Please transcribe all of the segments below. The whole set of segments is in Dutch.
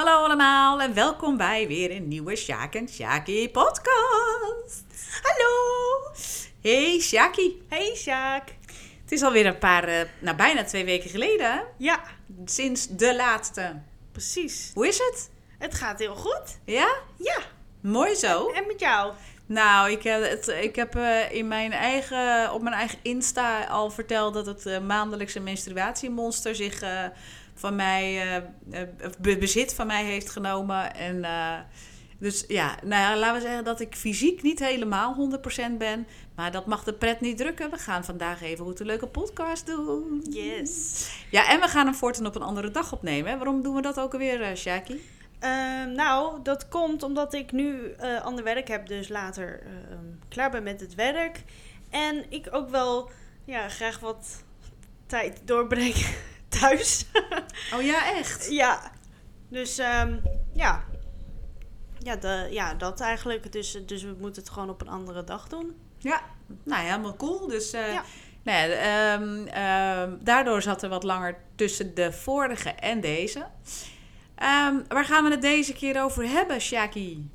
Hallo allemaal en welkom bij weer een nieuwe Sjaak en Sjaakie podcast. Hallo! Hey Sjaakie. Hey Sjaak. Het is alweer een paar, eh, nou bijna twee weken geleden, hè? Ja, sinds de laatste. precies. Hoe is het? Het gaat heel goed. Ja? Ja. Mooi zo. En met jou? Nou, ik heb, het, ik heb eh, in mijn eigen, op mijn eigen Insta al verteld dat het eh, maandelijkse menstruatiemonster zich eh, van mij, be- bezit van mij heeft genomen. En eh, dus ja, nou ja, laten we zeggen dat ik fysiek niet helemaal 100% ben. Maar dat mag de pret niet drukken. We gaan vandaag even goed een leuke podcast doen. Yes. Ja, en we gaan hem voortaan op een andere dag opnemen. Hè? Waarom doen we dat ook alweer, uh, Shaki? Ehm, nou, dat komt omdat ik nu eh ander werk heb, dus later ehm, klaar ben met het werk. En ik ook wel ja, graag wat tijd doorbreng thuis. Oh ja, echt? ja. Dus ehm, ja. Ja, de, ja, dat eigenlijk. Dus, dus we moeten het gewoon op een andere dag doen. Ja, nou ja, helemaal cool. Dus eh, Ja. nou ja, ehm, ehm, daardoor zat er wat langer tussen de vorige en deze. Waar gaan we het deze keer over hebben, Shaki?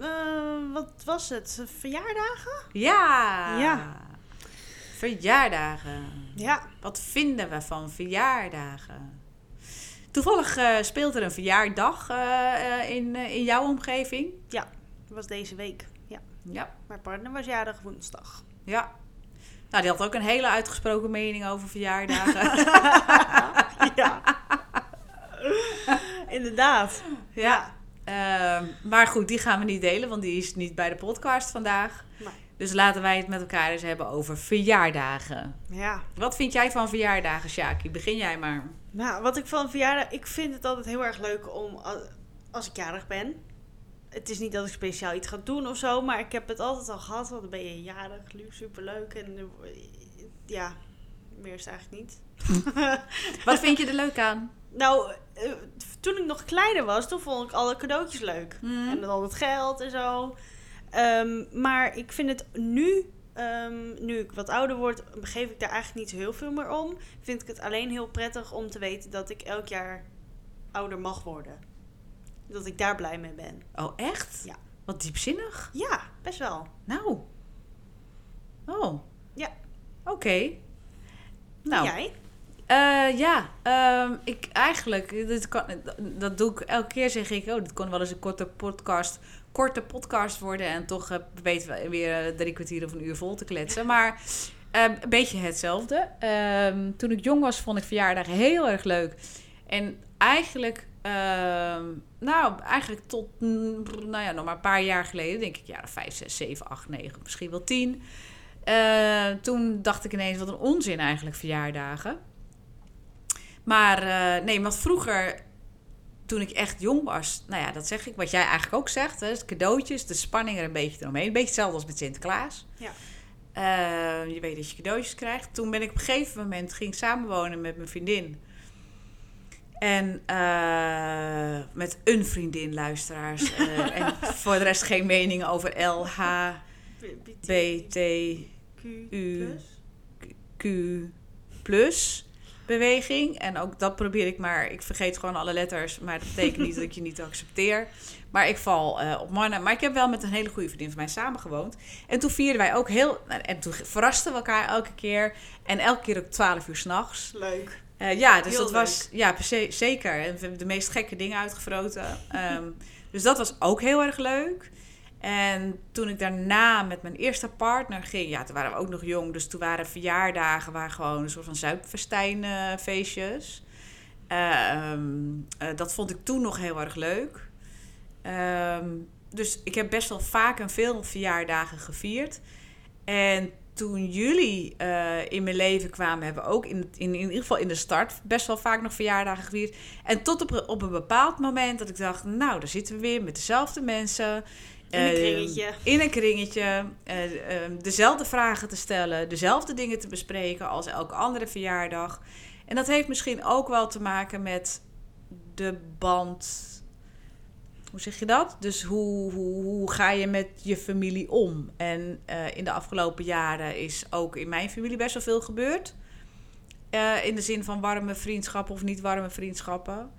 Eh, wat was het? Verjaardagen? Ja. Ja. Verjaardagen. Ja. Wat vinden we van verjaardagen? Toevallig eh, speelt er een verjaardag eh, eh, in, in jouw omgeving. Dat was deze week. Ja. Ja. Mijn partner was jarig woensdag. Ja. Nou, die had ook een hele uitgesproken mening over verjaardagen. ja. Inderdaad. Ja. Ehm, maar goed, die gaan we niet delen, want die is niet bij de podcast vandaag. Nee. Dus laten wij het met elkaar eens hebben over verjaardagen. Ja. Wat vind jij van verjaardagen, Shaki? Begin jij maar. Nou, wat ik van verjaardag... Ik vind het altijd heel erg leuk om... Als ik jarig ben... Het is niet dat ik speciaal iets ga doen of zo, maar ik heb het altijd al gehad. Want dan ben je jarig, superleuk. En eh, ja, meer is het eigenlijk niet. Wat vind je er leuk aan? Nou, eh, toen ik nog kleiner was, toen vond ik alle cadeautjes leuk. Hmm. En met al het geld en zo. Ehm, maar ik vind het nu, ehm, nu ik wat ouder word, geef ik daar eigenlijk niet heel veel meer om. Vind ik het alleen heel prettig om te weten dat ik elk jaar ouder mag worden. Dat ik daar blij mee ben. Oh, echt? Ja. Wat diepzinnig. Ja, best wel. Nou. Oh. Ja. Oké. Nou, Jij? Eh, ja, ehm, ik eigenlijk, dit kan, dat doe ik elke keer zeg ik, oh, dit kon wel eens een korte podcast, korte podcast worden en toch eh, weten we weer eh, drie kwartier of een uur vol te kletsen. Maar eh, een beetje hetzelfde. Ehm, toen ik jong was, vond ik verjaardagen heel erg leuk. En eigenlijk, ehm, nou, eigenlijk tot, mm, nou ja, nog maar een paar jaar geleden, denk ik, jaren 5, 6, 7, 8, 9, misschien wel 10. Eh, toen dacht ik ineens, wat een onzin eigenlijk, verjaardagen. Maar nee, want vroeger, toen ik echt jong was, nou ja, dat zeg ik, wat jij eigenlijk ook zegt, hè, is cadeautjes, de spanning er een beetje eromheen. Een beetje hetzelfde als met Sinterklaas. Ja. Eh, je weet dat je cadeautjes krijgt. Toen ben ik op een gegeven moment ging samenwonen met mijn vriendin. En eh, met een vriendin, luisteraars. Eh, en voor de rest geen mening over L, H, B, T, U. Q plus beweging. En ook dat probeer ik maar. Ik vergeet gewoon alle letters. Maar dat betekent niet dat ik je niet accepteer. Maar ik val eh, op mannen. Maar ik heb wel met een hele goede vriendin van mij samengewoond. En toen vierden wij ook heel... En toen verrasten we elkaar elke keer. En elke keer ook 12 uur s'nachts. Leuk. Eh ja, dus Heel dat was... Ja, zeker. En we hebben de meest gekke dingen uitgefroten. Ehm, dus dat was ook heel erg leuk. En toen ik daarna met mijn eerste partner ging, ja, toen waren we ook nog jong. Dus toen waren verjaardagen waar gewoon een soort van zuipfestijnfeestjes. Ehm eh, dat vond ik toen nog heel erg leuk. Ehm, dus ik heb best wel vaak en veel verjaardagen gevierd. En toen jullie eh, in mijn leven kwamen, hebben we ook in, in, in ieder geval in de start best wel vaak nog verjaardagen gevierd. En tot op, op een bepaald moment dat ik dacht, nou, daar zitten we weer met dezelfde mensen. In een Eh, kringetje. in een kringetje. eh, eh, dezelfde vragen te stellen. Dezelfde dingen te bespreken als elke andere verjaardag. En dat heeft misschien ook wel te maken met de band. Hoe zeg je dat? Dus hoe, hoe, hoe ga je met je familie om? En eh, in de afgelopen jaren is ook in mijn familie best wel veel gebeurd. Eh, in de zin van warme vriendschappen of niet warme vriendschappen.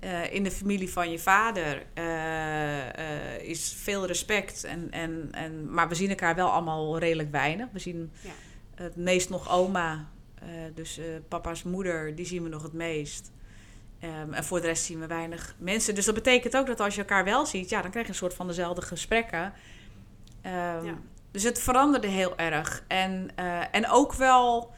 Eh, in de familie van je vader eh, eh, is veel respect. En, en, en, maar we zien elkaar wel allemaal redelijk weinig. We zien Ja. het meest nog oma. dus papa's moeder, die zien we nog het meest. Ehm, en voor de rest zien we weinig mensen. Dus dat betekent ook dat als je elkaar wel ziet, ja, dan krijg je een soort van dezelfde gesprekken. Ehm, Ja. Dus het veranderde heel erg. En, en ook wel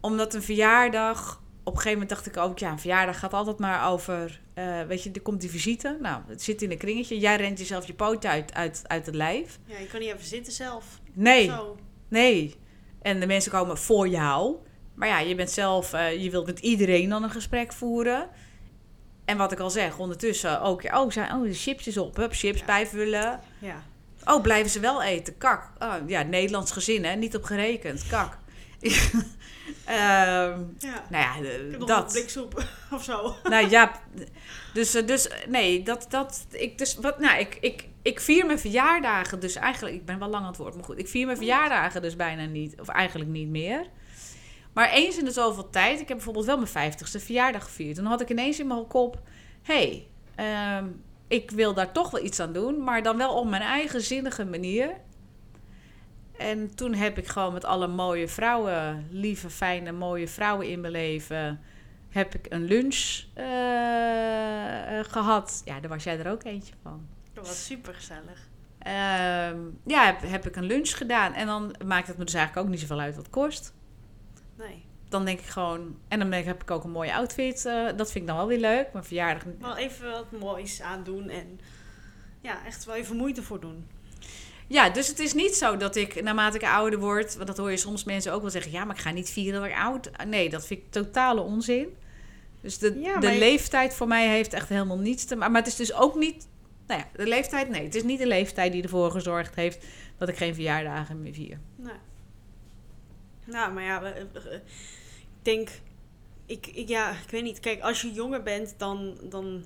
omdat een verjaardag. Op een gegeven moment dacht ik ook, ja, een verjaardag gaat altijd maar over. eh, weet je, er komt die visite. Nou, het zit in een kringetje. Jij rent jezelf je poot uit, uit, uit het lijf. Ja, je kan niet even zitten zelf. Nee, Zo. nee. En de mensen komen voor jou. Maar ja, je bent zelf, eh, je wilt met iedereen dan een gesprek voeren. En wat ik al zeg, ondertussen ook, oh, zijn, oh, de chipjes op, hup, chips Ja. bijvullen. Ja. Oh, blijven ze wel eten? Kak. Oh, ja, Nederlands gezin, hè? Niet op gerekend. Kak. Ehm, ja. nou ja, eh, Ik heb nog dat. een blik soep of zo. Nou ja, dus, eh, dus nee, dat, dat, ik, dus, wat, nou, ik, ik, ik vier mijn verjaardagen dus eigenlijk, ik ben wel lang aan het woord, maar goed, ik vier mijn verjaardagen dus bijna niet, of eigenlijk niet meer. Maar eens in de zoveel tijd, ik heb bijvoorbeeld wel mijn vijftigste verjaardag gevierd. Toen had ik ineens in mijn kop, hé, hey, ehm, ik wil daar toch wel iets aan doen, maar dan wel op mijn eigen zinnige manier. En toen heb ik gewoon met alle mooie vrouwen, lieve, fijne, mooie vrouwen in mijn leven, heb ik een lunch eh, eh, gehad. Ja, daar was jij er ook eentje van. Dat was super gezellig. Ehm, ja, heb, heb ik een lunch gedaan. En dan maakt het me dus eigenlijk ook niet zoveel uit wat het kost. Nee. Dan denk ik gewoon... En dan heb ik ook een mooie outfit. eh, dat vind ik dan wel weer leuk. Mijn verjaardag... Wel even wat moois aandoen en ja, echt wel even moeite voor doen. Ja, dus het is niet zo dat ik naarmate ik ouder word... Want dat hoor je soms mensen ook wel zeggen... Ja, maar ik ga niet vieren dat ik oud... Nee, dat vind ik totale onzin. Dus de, Ja, de leeftijd voor mij heeft echt helemaal niets te maken. Maar het is dus ook niet... Nou ja, de leeftijd... Nee, het is niet de leeftijd die ervoor gezorgd heeft... dat ik geen verjaardagen meer vier. Nee. Nou, maar ja, ik denk, ik, ik, ja, ik weet niet. Kijk, als je jonger bent, dan, dan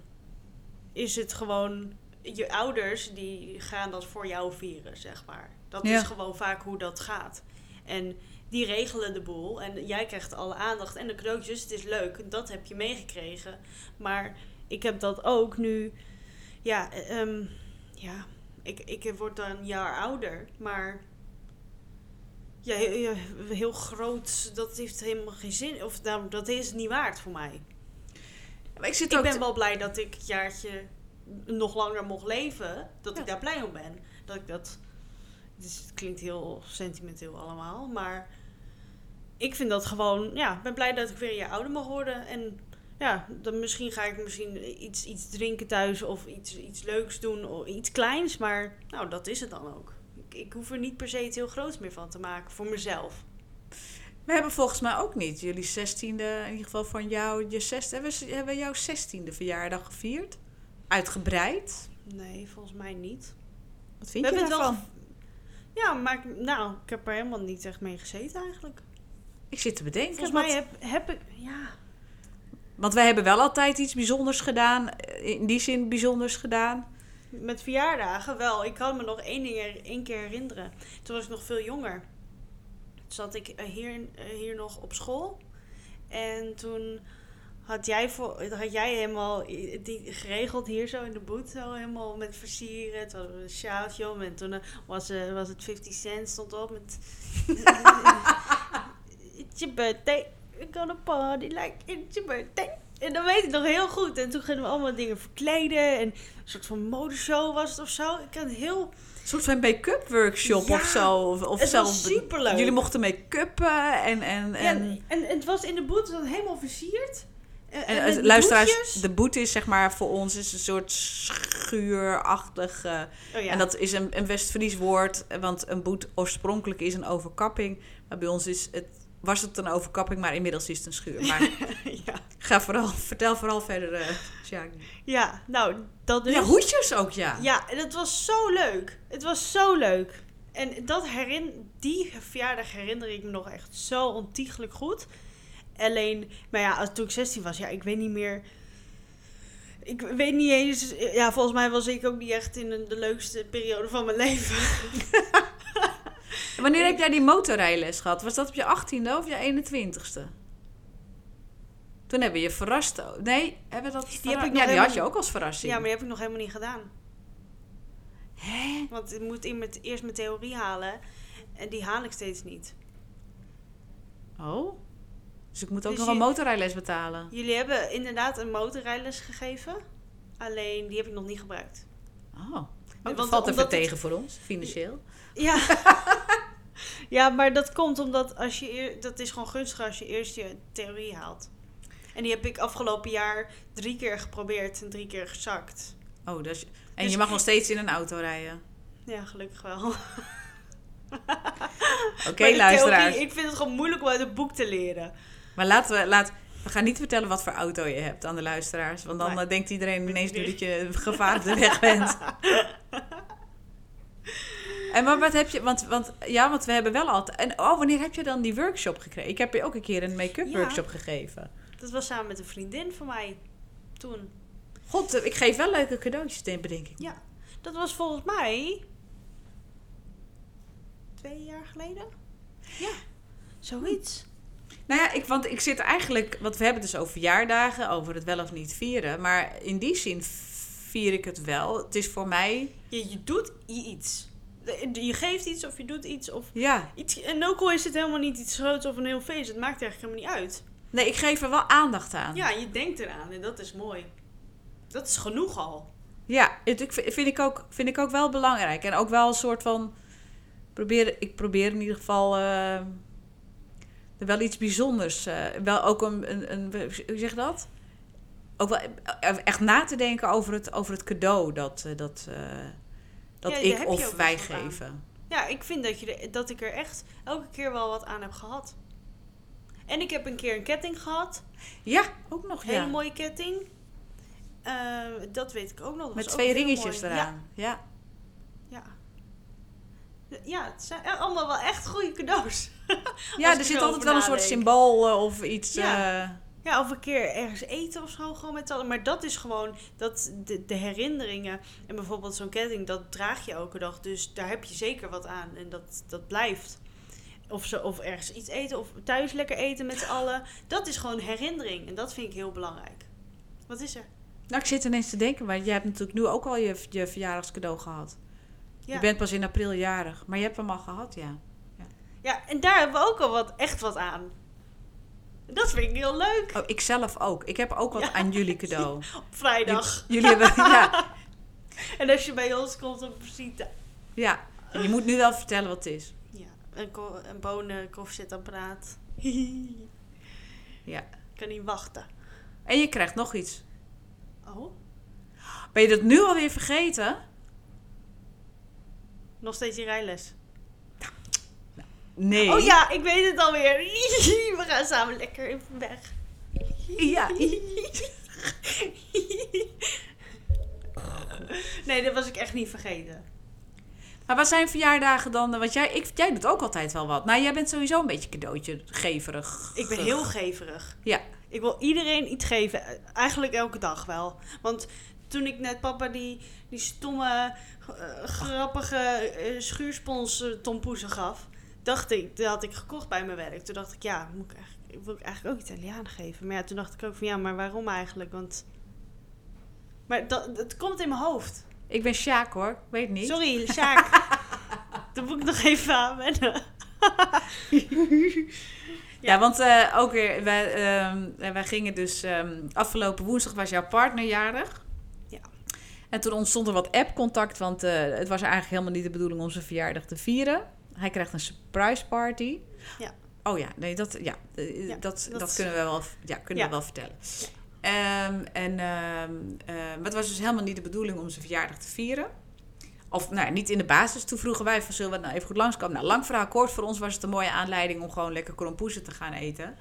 is het gewoon, je ouders die gaan dat voor jou vieren, zeg maar. Dat Ja. is gewoon vaak hoe dat gaat. En die regelen de boel en jij krijgt alle aandacht en de cadeautjes. Het is leuk, dat heb je meegekregen. Maar ik heb dat ook nu, ja, eh, ehm, ja, ik, ik word dan een jaar ouder, maar ja, heel, groot, dat heeft helemaal geen zin. Of nou, dat is niet waard voor mij. Maar ik zit Ik ben te- wel blij dat ik het jaartje nog langer mocht leven. Dat Ja. ik daar blij om ben. Dat ik dat... Dus het klinkt heel sentimenteel allemaal. Maar ik vind dat gewoon... Ja, ik ben blij dat ik weer jaar ouder mag worden. En ja, dan misschien ga ik misschien iets, iets drinken thuis. Of iets, iets leuks doen. Of iets kleins. Maar nou, dat is het dan ook. Ik, ik hoef er niet per se iets heel groots meer van te maken. Voor mezelf. We hebben volgens mij ook niet jullie zestiende, in ieder geval van jou, je zesde, hebben we, hebben we jouw zestiende verjaardag gevierd? Uitgebreid? Nee, volgens mij niet. Wat vind We je daarvan? wel... Ja, maar ik- nou, ik heb er helemaal niet echt mee gezeten eigenlijk. Ik zit te bedenken. Volgens wat- mij heb, heb ik... Ja, Want wij hebben wel altijd iets bijzonders gedaan, eh, in die zin bijzonders gedaan. met verjaardagen wel. Ik kan me nog één ding één keer herinneren. Toen was ik nog veel jonger. Toen zat ik eh, hier, eh, hier nog op school. En toen had jij, voor, had jij helemaal die geregeld hier zo in de boot. Zo helemaal met versieren. Toen hadden we een sjaaltje om. En toen eh, was, eh, was het 50 cent stond op met... It's your birthday. We're gonna party like it's your birthday. En dat weet ik nog heel goed. En toen gingen we allemaal dingen verkleden. En een soort van modeshow was het of zo. Ik had heel... Een soort van make-up workshop Ja, of zo. Of, of het zelf, was superleuk. Jullie mochten make-uppen en... en, Ja, en, en, en het was in de boot helemaal versierd. En, luisteraars, boetjes. de boete is zeg maar voor ons is een soort schuurachtig... eh, Oh ja. En dat is een, een West-Fries woord, want een boet oorspronkelijk is een overkapping. Maar bij ons is het, was het een overkapping, maar inmiddels is het een schuur. Maar ja. ga vooral, vertel vooral verder, Sjaak. ja, nou, dat dus. Ja, hoedjes ook, ja. Ja, en het was zo leuk. Het was zo leuk. En dat herin, die verjaardag herinner ik me nog echt zo ontiegelijk goed. Alleen, maar ja, als- toen ik 16 was, ja, ik weet niet meer. Ik weet niet eens. Ja, volgens mij was ik ook niet echt in de, de leukste periode van mijn leven. En Wanneer heb jij die motorrijles gehad? Was dat op je 18e of je 21ste? Toen hebben we je verrast. Nee, hebben dat heb verra- ik nog Ja, die had je ook als verrassing. Ja, maar die heb ik nog helemaal niet gedaan. Hè? Want ik moet in met, eerst mijn theorie halen. En die haal ik steeds niet. Oh. Dus ik moet ook Dus nog een motorrijles betalen. Jullie hebben inderdaad een motorrijles gegeven. Alleen die heb ik nog niet gebruikt. Oh. Want dat valt even het- tegen voor ons, financieel. Ja. ja, maar dat komt omdat als je eer, dat is gewoon gunstig als je eerst je theorie haalt. En die heb ik afgelopen jaar drie keer geprobeerd en drie keer gezakt. Oh, dus, en Dus- je mag nog steeds in een auto rijden. Ja, gelukkig wel. Oké, luisteraars. theorie, ik vind het gewoon moeilijk om uit het boek te leren. Maar laten we, laat, we gaan niet vertellen wat voor auto je hebt aan de luisteraars. Want dan Nee. eh, denkt iedereen ineens nu dat je gevaar op de weg bent. En maar wat heb je, want, want ja, want we hebben wel altijd. En oh, wanneer heb je dan die workshop gekregen? Ik heb je ook een keer een make-up Ja. workshop gegeven. Dat was samen met een vriendin van mij toen. God, eh, ik geef wel leuke cadeautjes, denk- bedenk ik. Ja, dat was volgens mij twee jaar geleden. Ja, zoiets. Nou ja, ik, want ik zit eigenlijk, want we hebben het dus over verjaardagen, over het wel of niet vieren. Maar in die zin vier ik het wel. Het is voor mij, Je, je doet iets. Je geeft iets of je doet iets. Of ja. iets en ook al is het helemaal niet iets groots of een heel feest. Het maakt eigenlijk helemaal niet uit. Nee, ik geef er wel aandacht aan. Ja, je denkt eraan en dat is mooi. Dat is genoeg al. Ja, het vind, ik ook, vind ik ook wel belangrijk. En ook wel een soort van. Probeer, ik probeer in ieder geval. eh, wel iets bijzonders. eh, wel ook een, een, een. Hoe zeg je dat? Ook wel eh, echt na te denken over het, over het cadeau dat, eh, dat, dat Ja, ik of wij aan. geven. Ja, ik vind dat, je dat ik er echt elke keer wel wat aan heb gehad. En ik heb een keer een ketting gehad. Ja, ook nog. Een hele Ja. mooie ketting. Dat weet ik ook nog. Met twee ringetjes eraan. Ja. Ja, ja. Het zijn allemaal wel echt goede cadeaus. Ja, er zit altijd wel een soort symbool eh, of iets. Ja. eh, Ja, of een keer ergens eten of zo, gewoon met z'n allen. Maar dat is gewoon dat de, de herinneringen. En bijvoorbeeld zo'n ketting, dat draag je elke dag. Dus daar heb je zeker wat aan. En dat, dat blijft. Of, zo, of ergens iets eten, of thuis lekker eten met z'n allen. Dat is gewoon herinnering. En dat vind ik heel belangrijk. Wat is er? Nou, ik zit ineens te denken, maar jij hebt natuurlijk nu ook al je, je verjaardagscadeau gehad. Ja. Je bent pas in april jarig, maar je hebt hem al gehad, ja. ja, en daar hebben we ook al wat, echt wat aan. Dat vind ik heel leuk. Oh, ik zelf ook. Ik heb ook wat Ja. aan jullie cadeau. Op vrijdag. J- jullie hebben, ja, En als je bij ons komt op visite. ja. En je moet nu wel vertellen wat het is. Ja, een, ko- een bonen koffiezetapparaat. Ja. Ik kan niet wachten. En je krijgt nog iets. Oh, Ben je dat nu alweer vergeten? Nog steeds die rijles. Nee. Oh ja, ik weet het alweer. We gaan samen lekker even weg. Ja. Nee, dat was ik echt niet vergeten. Maar wat zijn verjaardagen dan? Want jij, ik, jij doet ook altijd wel wat. Nou, jij bent sowieso een beetje cadeautje geverig. Ik ben heel geverig. Ja. Ik wil iedereen iets geven. Eigenlijk elke dag wel. Want toen ik net papa die, die stomme, eh, grappige eh, schuurspons tompoezen gaf, dacht ik, dat had ik gekocht bij mijn werk. Toen dacht ik, ja, moet ik eigenlijk, wil ik eigenlijk ook Italiaan geven. Maar ja, toen dacht ik ook van, ja, maar waarom eigenlijk? Want... Maar dat, het komt in mijn hoofd. Ik ben Sjaak hoor. Ik weet niet. Sorry, Sjaak. Daar moet ik nog even aan wennen. Ja, want ook weer, wij, ehm, wij gingen dus, ehm, afgelopen woensdag was jouw partner jarig. En toen ontstond er wat app-contact, want eh, het was eigenlijk helemaal niet de bedoeling om zijn verjaardag te vieren. Hij krijgt een surprise party. Ja. Oh ja, nee, dat, ja, eh, Ja, dat, dat, dat- kunnen we wel, ja, kunnen Ja. we wel vertellen. Ehm, en, eh, maar het was dus helemaal niet de bedoeling om zijn verjaardag te vieren. Of nou, niet in de basis. Toen vroegen wij van zullen we nou even goed langskomen. Nou, lang verhaal kort. Voor ons was het een mooie aanleiding om gewoon lekker krompoezen te gaan eten.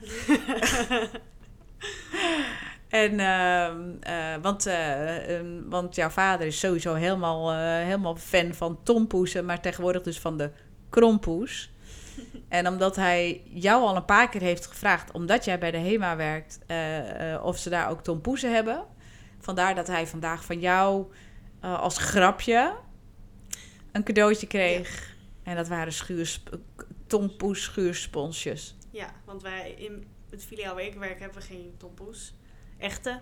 en, ehm, eh, want, eh, ehm, want jouw vader is sowieso helemaal, eh, helemaal fan van tompoezen. Maar tegenwoordig dus van de krompoes. En omdat hij jou al een paar keer heeft gevraagd, omdat jij bij de HEMA werkt, of ze daar ook tompoezen hebben. Vandaar dat hij vandaag van jou als grapje een cadeautje kreeg. En dat waren schuursp- tompoes schuursponsjes. Ja, want wij in, het filiaal waar ik werk hebben we geen tompoes. Echte.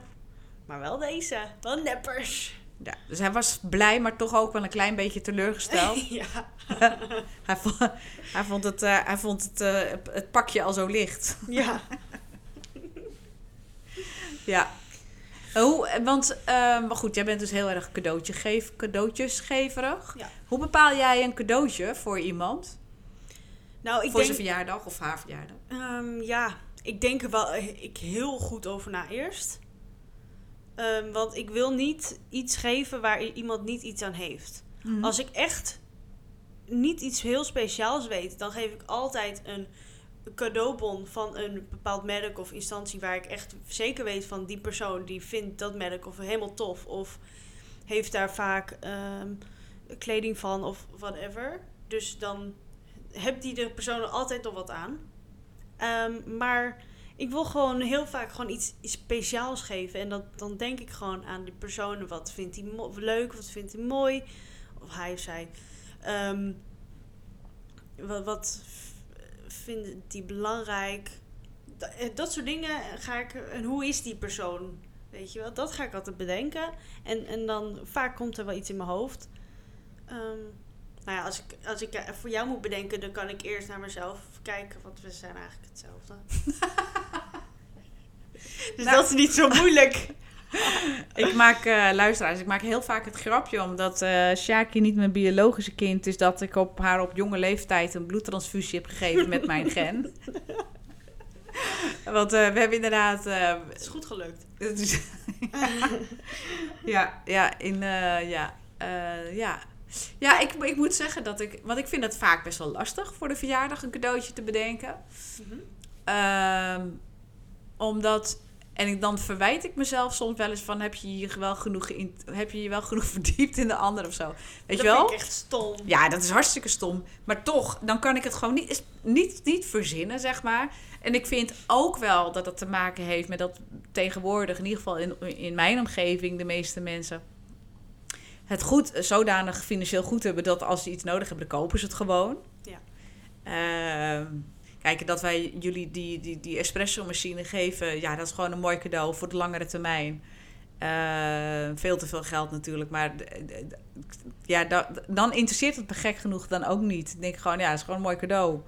Maar wel deze. Wel neppers. Ja, dus hij was blij, maar toch ook wel een klein beetje teleurgesteld. ja. hij, vond, hij vond, het, eh, hij vond het, eh, het pakje al zo licht. Ja. Ja. Hoe, want, ehm, maar goed, jij bent dus heel erg cadeautje geef, cadeautjesgeverig. Ja. Hoe bepaal jij een cadeautje voor iemand? Nou, ik voor zijn verjaardag of haar verjaardag? Ehm, ja, ik denk er wel ik heel goed over na eerst. Ehm, want ik wil niet iets geven waar iemand niet iets aan heeft. Mhm. Als ik echt niet iets heel speciaals weet, dan geef ik altijd een cadeaubon van een bepaald merk of instantie waar ik echt zeker weet van die persoon die vindt dat merk of helemaal tof of heeft daar vaak ehm, kleding van of whatever. Dus dan hebt die de persoon er altijd nog wat aan. Ehm, maar ik wil gewoon heel vaak gewoon iets, speciaals geven. En dat, dan denk ik gewoon aan die persoon. Wat vindt hij leuk? Wat vindt hij mooi? Of hij of zij. Ehm, wat, wat vindt hij belangrijk? Eh, Dat soort dingen ga ik... En hoe is die persoon? Weet je wel? Dat ga ik altijd bedenken. En, en dan vaak komt er wel iets in mijn hoofd. Ehm, nou ja, als ik, als ik eh, voor jou moet bedenken, dan kan ik eerst naar mezelf kijken. Want we zijn eigenlijk hetzelfde. dus Nou. dat is niet zo moeilijk. Ik maak, eh luisteraars, ik maak heel vaak het grapje omdat eh Shaki niet mijn biologische kind is, dat ik op haar op jonge leeftijd een bloedtransfusie heb gegeven met mijn gen. Want we hebben inderdaad. Het is goed gelukt. ja, ja, in. ja, ja. Ja, ik, ik moet zeggen dat ik. Want ik vind het vaak best wel lastig voor de verjaardag een cadeautje te bedenken. Mhm. Ehm, omdat, en ik, dan verwijt ik mezelf soms wel eens van, heb je je wel genoeg, geïn- heb je je wel genoeg verdiept in de ander of zo? Weet dat je wel? vind ik echt stom. Ja, dat is hartstikke stom. Maar toch, dan kan ik het gewoon niet, is- niet, niet verzinnen, zeg maar. En ik vind ook wel dat het te maken heeft met dat tegenwoordig, in ieder geval in, in mijn omgeving, de meeste mensen het goed, zodanig financieel goed hebben dat als ze iets nodig hebben, dan kopen ze het gewoon. Ja. Ehm, kijk, dat wij jullie die, die, die espresso-machine geven, ja, dat is gewoon een mooi cadeau voor de langere termijn. Eh, veel te veel geld natuurlijk, maar ja, da- dan interesseert het me gek genoeg dan ook niet. Ik denk gewoon, ja, het is gewoon een mooi cadeau.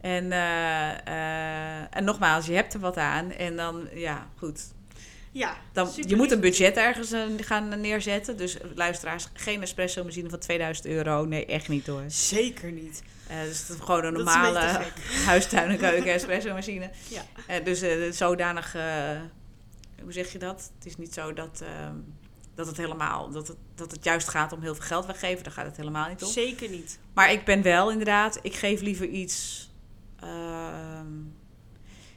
En, eh, eh, en nogmaals, je hebt er wat aan en dan, ja, goed. Ja, Dan, je moet een budget ergens eh, gaan neerzetten. Dus luisteraars, geen espresso-machine van 2000 euro. Nee, echt niet hoor. Zeker niet. Eh, dus het is gewoon een normale huistuin- en keuken espresso-machine. Ja. Eh, dus eh, zodanig, eh, hoe zeg je dat? Het is niet zo dat, eh, dat het helemaal, dat het, dat het juist gaat om heel veel geld weggeven. Daar gaat het helemaal niet om. Zeker niet. Maar ik ben wel inderdaad, ik geef liever iets.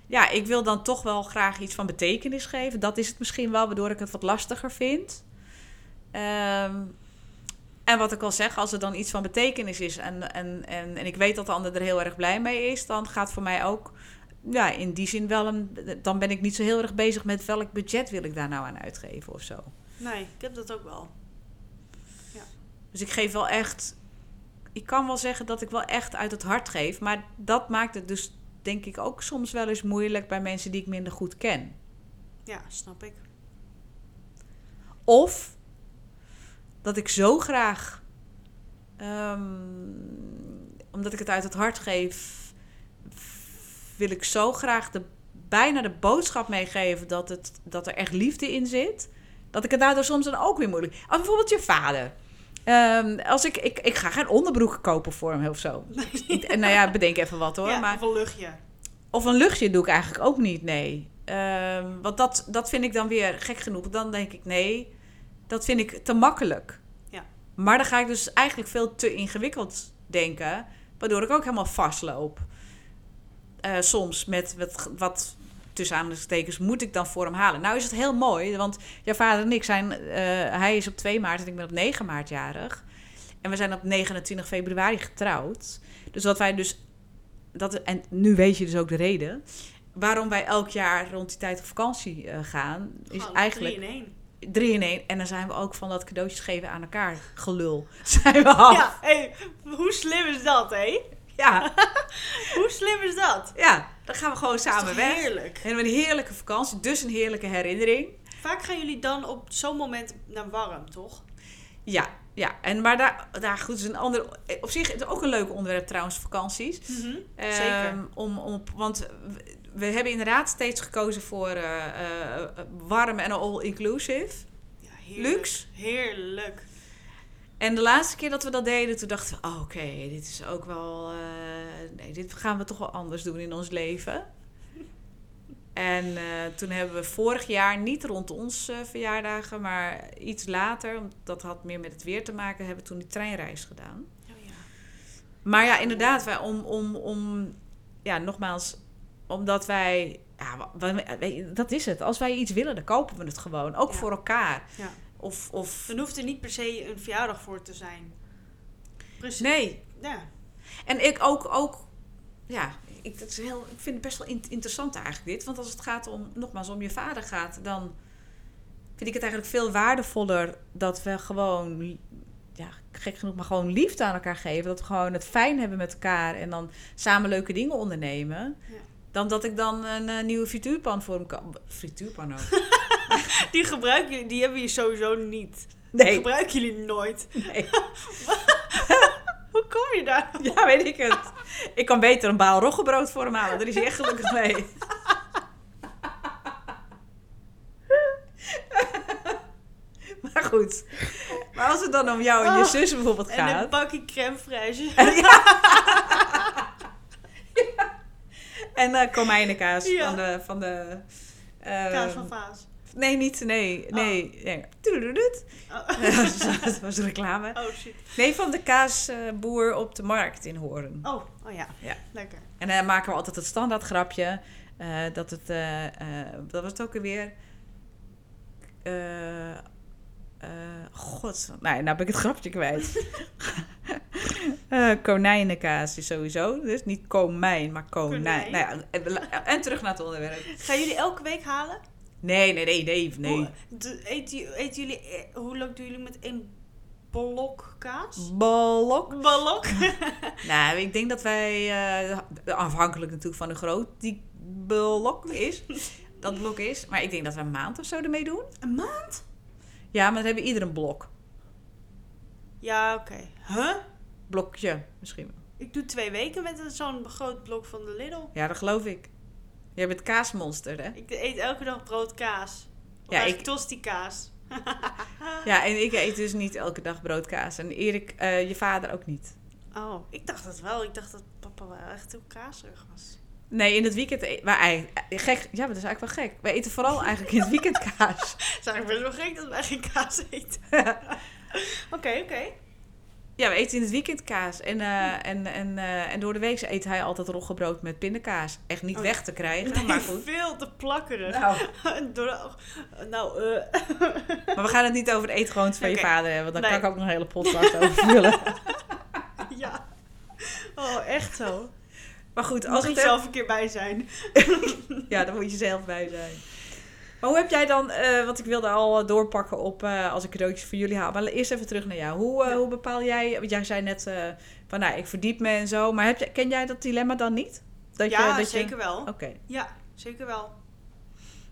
Ja, ik wil dan toch wel graag iets van betekenis geven. Dat is het misschien wel, waardoor ik het wat lastiger vind. Ehm, en wat ik al zeg, als er dan iets van betekenis is en, en, en, en ik weet dat de ander er heel erg blij mee is, dan gaat voor mij ook, ja, in die zin wel een. Dan ben ik niet zo heel erg bezig met welk budget wil ik daar nou aan uitgeven of zo. Nee, ik heb dat ook wel. Dus ik geef wel echt. Ik kan wel zeggen dat ik wel echt uit het hart geef. Maar dat maakt het dus, denk ik, ook soms wel eens moeilijk bij mensen die ik minder goed ken. Ja, snap ik. Of dat ik zo graag. ehm, omdat ik het uit het hart geef. Wil ik zo graag de, bijna de boodschap meegeven dat, het, dat er echt liefde in zit. Dat ik het daardoor soms dan ook weer moeilijk. Als bijvoorbeeld je vader. Ehm, als ik, ik, ik ga geen onderbroeken kopen voor hem of zo. En nou ja, bedenk even wat hoor. ja, maar, of een luchtje. of een luchtje doe ik eigenlijk ook niet, nee. Ehm, want dat, dat vind ik dan weer gek genoeg. Dan denk ik, nee, dat vind ik te makkelijk. Ja. Maar dan ga ik dus eigenlijk veel te ingewikkeld denken. Waardoor ik ook helemaal vastloop. Eh, soms met wat, wat tussen aanhalingstekens moet ik dan voor hem halen. Nou is het heel mooi, want jouw vader en ik zijn... eh, hij is op 2 maart en ik ben op 9 maart jarig. En we zijn op 29 februari getrouwd. Dus wat wij dus... Dat, en nu weet je dus ook de reden... Waarom wij elk jaar rond die tijd op vakantie eh, gaan... is Gewoon eigenlijk drie in één. drie in één. En dan zijn we ook van dat cadeautjes geven aan elkaar gelul. Zijn we af. Ja, hey, hoe slim is dat, hé? Ja, Hoe slim is dat? ja. Dan gaan we gewoon samen weg. heerlijk. En een heerlijke vakantie, dus een heerlijke herinnering. Vaak gaan jullie dan op zo'n moment naar warm, toch? Ja, ja. En, maar daar, daar goed, is een ander. Op zich is het ook een leuk onderwerp trouwens, vakanties. Zeker. Ehm, om, om, want we, we hebben inderdaad steeds gekozen voor eh, warm en all-inclusive. Ja, heerlijk. Luxe. Heerlijk. En de laatste keer dat we dat deden, toen dachten we, oh, oké, dit is ook wel, eh, nee, dit gaan we toch wel anders doen in ons leven. En eh, toen hebben we vorig jaar, niet rond ons eh, verjaardagen, maar iets later, want dat had meer met het weer te maken, hebben we toen die treinreis gedaan. Oh, ja. Maar ja, inderdaad, wij, om, om, om, ja, nogmaals, omdat wij, ja, dat is het. Als wij iets willen, dan kopen we het gewoon. Ook Ja. voor elkaar. Ja. Of, of, Dan hoeft er niet per se een verjaardag voor te zijn. Precies. nee. Ja. En ik ook, ook ja, ik, dat is heel, ik vind het best wel in- interessant eigenlijk dit. Want als het gaat om, nogmaals, om je vader gaat, dan vind ik het eigenlijk veel waardevoller dat we gewoon, ja, gek genoeg, maar gewoon liefde aan elkaar geven. Dat we gewoon het fijn hebben met elkaar en dan samen leuke dingen ondernemen. Ja. Dan dat ik dan een eh, nieuwe frituurpan voor hem kan. Frituurpan ook. Die gebruiken jullie, die hebben je sowieso niet. Die Nee, gebruiken jullie nooit. nee. Hoe kom je daar? Ja, weet ik het. Ik kan beter een baal roggebrood voor hem halen. Daar is hij echt gelukkig mee. Maar goed. Maar als het dan om jou en je Oh, zus bijvoorbeeld En een gaat. bakje crème fraîche. En uh, komijnenkaas Ja. van de... Van de eh, Kaas van Vaas. Nee, niet. Nee. Nee. nee. Toedeloedoet. Oh. Dat was reclame. oh shit. Nee, van de kaasboer op de markt in Hoorn. Oh, oh ja. Ja. Lekker. En dan maken we altijd het standaard grapje. eh, dat het, eh, eh, dat was het ook. Eh, eh, God, nou, nou ben ik het grapje kwijt. Eh, konijnenkaas is sowieso. Dus niet komijn, maar konijn. Konijn. Nou ja, en, en terug naar het onderwerp. Gaan jullie elke week halen? Nee, nee, nee, nee. nee. Hoe, eten, jullie, eh, hoe lang doen jullie met één blok kaas? Blok. Blok? Nou, ik denk dat wij, eh, afhankelijk natuurlijk van hoe groot die blok is, dat blok is. Maar ik denk dat we een maand of zo ermee doen. Een maand? Ja, maar dan hebben we ieder een blok. Ja, oké. Huh? Blokje, misschien wel. Ik doe twee weken met zo'n groot blok van de Lidl. Ja, dat geloof ik. Jij bent kaasmonster, hè? Ik eet elke dag brood kaas. Of Ja, ik- tosti kaas. Ja, en ik eet dus niet elke dag broodkaas. En Erik, eh, je vader ook niet. Oh, ik dacht dat wel. Ik dacht dat papa wel echt heel kaasig was. Nee, in het weekend... e- Maar ei- gek, ja, maar dat is eigenlijk wel gek. Wij eten vooral eigenlijk in het weekend kaas. Het is eigenlijk best wel gek dat wij geen kaas eten. Oké, oké. Ja, we eten in het weekend kaas. En, eh, en, en, eh, en door de week eet hij altijd roggebrood met pindakaas. Echt niet Oh, weg te krijgen, Nee, maar goed. veel te plakkerig. Nou, nou, eh. maar we gaan het niet over de eetgewoontes van je vader hebben. Want daar Nee. kan ik ook nog een hele podcast over vullen. ja. Oh, echt zo. Maar goed, Als ik het zelf een keer bij zijn. Ja, daar moet je zelf bij zijn. Maar hoe heb jij dan, eh want ik wilde al doorpakken op eh, als ik cadeautjes voor jullie haal. Maar eerst even terug naar jou. Hoe, eh, Ja. hoe bepaal jij, want jij zei net eh, van nou, ik verdiep me en zo. Maar heb ken jij dat dilemma dan niet? Dat ja, dat zeker wel. Oké. Ja, zeker wel.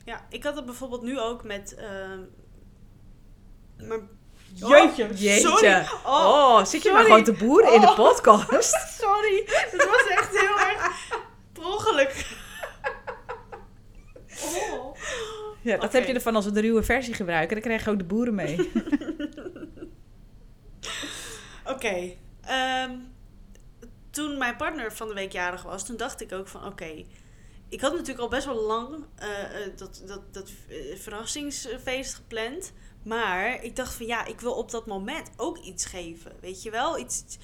Ja, ik had het bijvoorbeeld nu ook met... mijn... Jeetje, jeetje. Sorry. Oh, Oh, zit je maar gewoon te boeren in de Oh. podcast? sorry. Dat was echt heel erg per ongeluk. Oh. Ja, dat heb je ervan als we de ruwe versie gebruiken. Dan krijg je ook de boeren mee. Oké. ehm, toen mijn partner van de week jarig was, toen dacht ik ook van oké. ik had natuurlijk al best wel lang eh, eh, dat, dat, dat eh, verrassingsfeest gepland. Maar ik dacht van ja, ik wil op dat moment ook iets geven. Weet je wel? Iets. iets-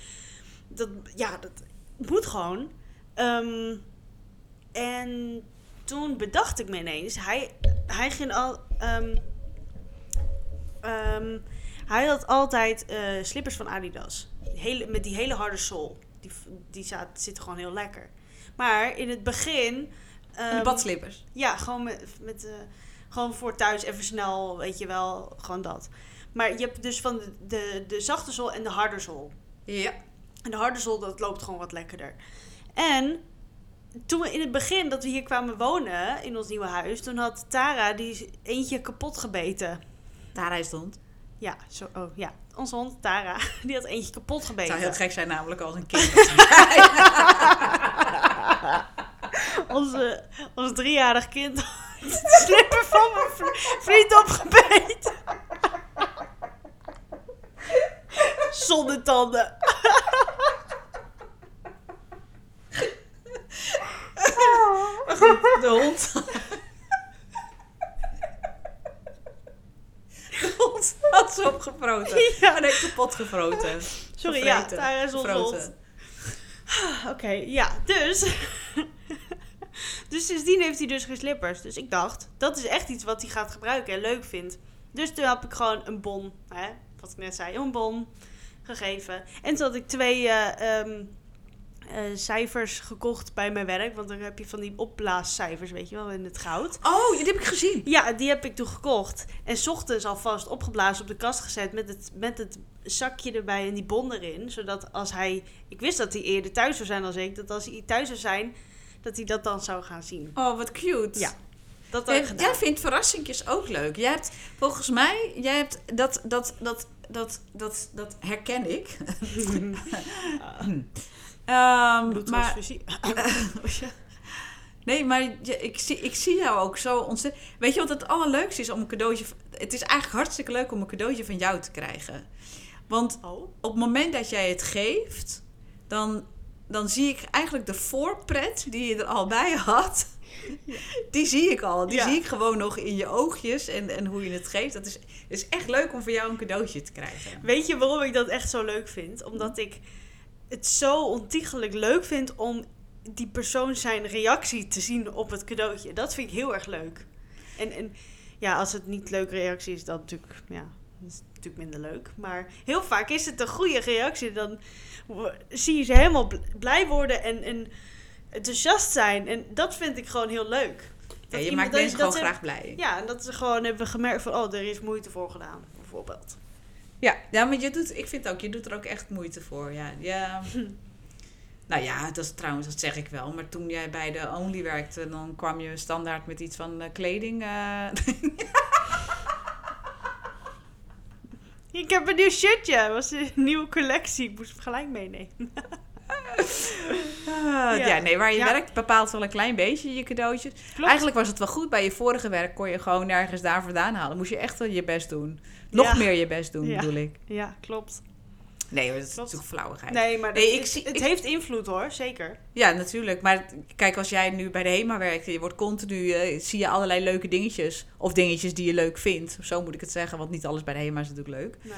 dat, ja, dat moet gewoon. Ehm, en toen bedacht ik me ineens. Hij, hij ging al. ehm, ehm, hij had altijd eh, slippers van Adidas. Hele, met die hele harde sol. Die, die zaten, zitten gewoon heel lekker. Maar in het begin... En ehm, de badslippers. ja, gewoon met, met eh, gewoon voor thuis even snel, weet je wel, gewoon dat. Maar je hebt dus van de, de, de zachte zool en de harde zool. Ja. En de harde zool, dat loopt gewoon wat lekkerder. En toen we in het begin dat we hier kwamen wonen in ons nieuwe huis, toen had Tara die eentje kapot gebeten. Daar is de hond. Ja, zo, oh ja, onze hond Tara, die had eentje kapot Het gebeten. zou heel gek zijn namelijk als een kind. onze, ons driejarig kind had de slipper van mijn vri- vriend opgebeten. Zonder tanden. De hond. De hond had ze opgefroten. Ja. Nee, kapot gefroten. Sorry, ja. Tara is onze hond. Gefroten. Oké, ja, dus. dus sindsdien heeft hij dus geen slippers. Dus ik dacht, dat is echt iets wat hij gaat gebruiken en leuk vindt. Dus toen heb ik gewoon een bon, hè, wat ik net zei, een bon gegeven. En toen had ik twee eh, ehm, eh, cijfers gekocht bij mijn werk. Want dan heb je van die opblaascijfers, weet je wel, in het goud. Oh, die heb ik gezien. Ja, die heb ik toen gekocht. En 's ochtends alvast opgeblazen op de kast gezet met het, met het zakje erbij en die bon erin. Zodat als hij... Ik wist dat hij eerder thuis zou zijn dan ik. Dat als hij thuis zou zijn, dat hij dat dan zou gaan zien. Oh, wat cute. Ja, Dat heb gedaan. jij vindt verrassingjes ook leuk. Jij hebt, volgens mij, jij hebt dat, dat, dat, dat, dat, dat herken ik. Ehm, maar, Bloedtransfusie. nee, maar ik zie, ik zie jou ook zo ontzettend. Weet je wat het allerleukste is om een cadeautje. Het is eigenlijk hartstikke leuk om een cadeautje van jou te krijgen. Want Oh. op het moment dat jij het geeft, dan, dan zie ik eigenlijk de voorpret die je er al bij had. Die zie ik al. Die Ja. zie ik gewoon nog in je oogjes en, en hoe je het geeft. Dat is, is echt leuk om voor jou een cadeautje te krijgen. Weet je waarom ik dat echt zo leuk vind? Omdat ik het zo ontiegelijk leuk vind om die persoon zijn reactie te zien op het cadeautje. Dat vind ik heel erg leuk. En, en ja, als het niet leuke reactie is, dan natuurlijk, ja, is natuurlijk minder leuk. Maar heel vaak is het een goede reactie. Dan zie je ze helemaal bl- blij worden en, en enthousiast zijn. En dat vind ik gewoon heel leuk. Ja, je maakt mensen gewoon graag blij. Ja, en dat ze gewoon hebben gemerkt van, oh, er is moeite voor gedaan, bijvoorbeeld. Ja, ja maar je doet, ik vind ook, je doet er ook echt moeite voor. Ja, ja. Nou ja, dat is trouwens, dat zeg ik wel. Maar toen jij bij de Only werkte, dan kwam je standaard met iets van eh, kleding. eh. Ik heb een nieuw shirtje. Het was een nieuwe collectie. Ik moest hem gelijk meenemen. Ah, ja. nee, waar je Ja. werkt bepaalt wel een klein beetje je cadeautjes. Klopt. Eigenlijk was het wel goed. Bij je vorige werk kon je gewoon nergens daar vandaan halen. Moest je echt wel je best doen. Nog Ja. meer je best doen, bedoel ik. Ja, klopt. Nee, dat is Klopt. natuurlijk flauwigheid. Nee, maar Nee, ik het, het heeft invloed hoor, zeker. Ja, natuurlijk. Maar kijk, als jij nu bij de HEMA werkt... en je wordt continu... eh, zie je allerlei leuke dingetjes. Of dingetjes die je leuk vindt. Zo moet ik het zeggen. Want niet alles bij de HEMA is natuurlijk leuk. Nee.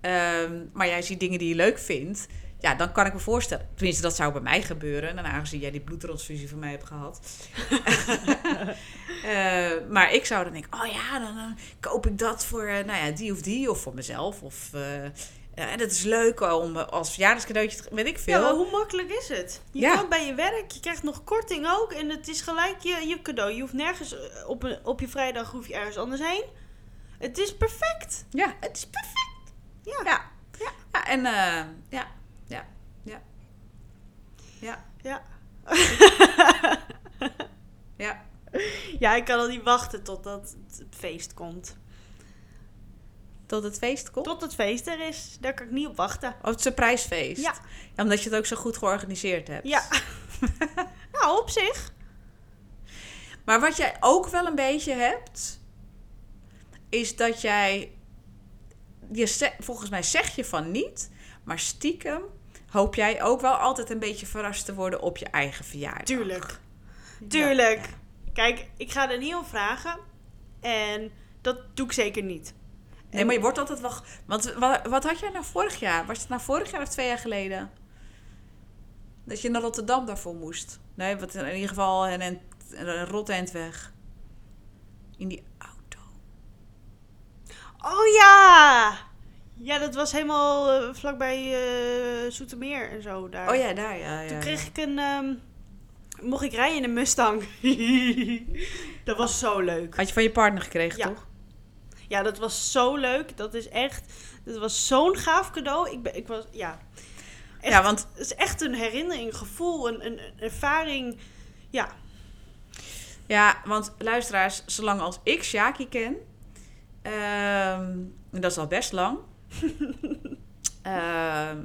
Ehm, maar jij ziet dingen die je leuk vindt. Ja, dan kan ik me voorstellen. Tenminste, dat zou bij mij gebeuren. En aangezien jij die bloedtransfusie van mij hebt gehad. Eh, maar ik zou dan denken, oh ja, dan, koop ik dat voor eh, nou ja, die of die. Of voor mezelf. Of eh, ja, dat is leuk om als verjaardagscadeautje, te- weet ik veel. Ja, maar hoe makkelijk is het? Je Ja. komt bij je werk, je krijgt nog korting ook. En het is gelijk je, je cadeau. Je hoeft nergens op, een, op je vrijdag hoef je ergens anders heen. Het is perfect. Ja, het is perfect. Ja. Ja. Ja. Ja, en ja. Ja, Ja. ja. Ja, ik kan al niet wachten totdat het feest komt. Tot het feest komt. Tot het feest er is. Daar kan ik niet op wachten. Of het surprisefeest. Ja. Ja, omdat je het ook zo goed georganiseerd hebt. Ja. nou, op zich. Maar wat jij ook wel een beetje hebt, is dat jij, je volgens mij zeg je van niet, maar stiekem hoop jij ook wel altijd een beetje verrast te worden op je eigen verjaardag. Tuurlijk. Tuurlijk. Ja. Kijk, ik ga er niet om vragen. En dat doe ik zeker niet. Nee, maar je wordt altijd wel. Want wat, wat had jij nou vorig jaar? Was het nou vorig jaar of twee jaar geleden? Dat je naar Rotterdam daarvoor moest. Nee, wat in ieder geval een, een, een rot weg. In die auto. Oh ja! Ja, dat was helemaal eh, vlakbij eh Zoetermeer en zo daar. Oh ja, daar ja. ja Toen ja. kreeg ik een... ehm, mocht ik rijden in een Mustang. dat was zo leuk. Had je van je partner gekregen, Ja. toch? Ja, dat was zo leuk. Dat is echt... Dat was zo'n gaaf cadeau. Ik, ben, ik was... Ja. Echt, Ja, want Het is echt een herinnering, een gevoel, een, een, een ervaring. Ja. Ja, want luisteraars, zolang als ik Shaki ken, ehm, en dat is al best lang, ehm,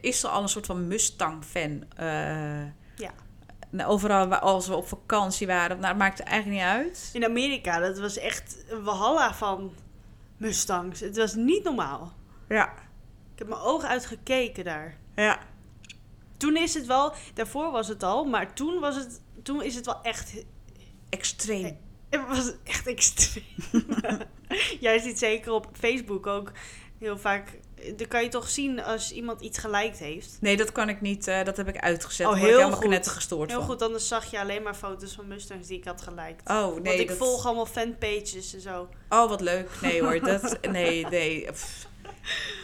is ze al een soort van Mustang-fan. Eh, Ja. nou, Overal wa- als we op vakantie waren, nou, het maakt eigenlijk niet uit. In Amerika, dat was echt een walhalla van Mustangs. Het was niet normaal. Ja, Ik heb mijn ogen uitgekeken daar. ja. Toen is het wel, daarvoor was het al, maar toen, was het, toen is het wel echt, Extreem. het was echt extreem. Jij ziet zeker op Facebook ook heel vaak, dan kan je toch zien als iemand iets geliked heeft. Nee, dat kan ik niet. eh, dat heb ik uitgezet. Oh, word ik heel helemaal goed. knettergestoord Heel van. goed, anders zag je alleen maar foto's van Mustangs die ik had geliked. Oh, nee. Want ik dat- volg allemaal fanpages en zo. Oh, wat leuk. Nee hoor, dat... Nee, nee. Pff.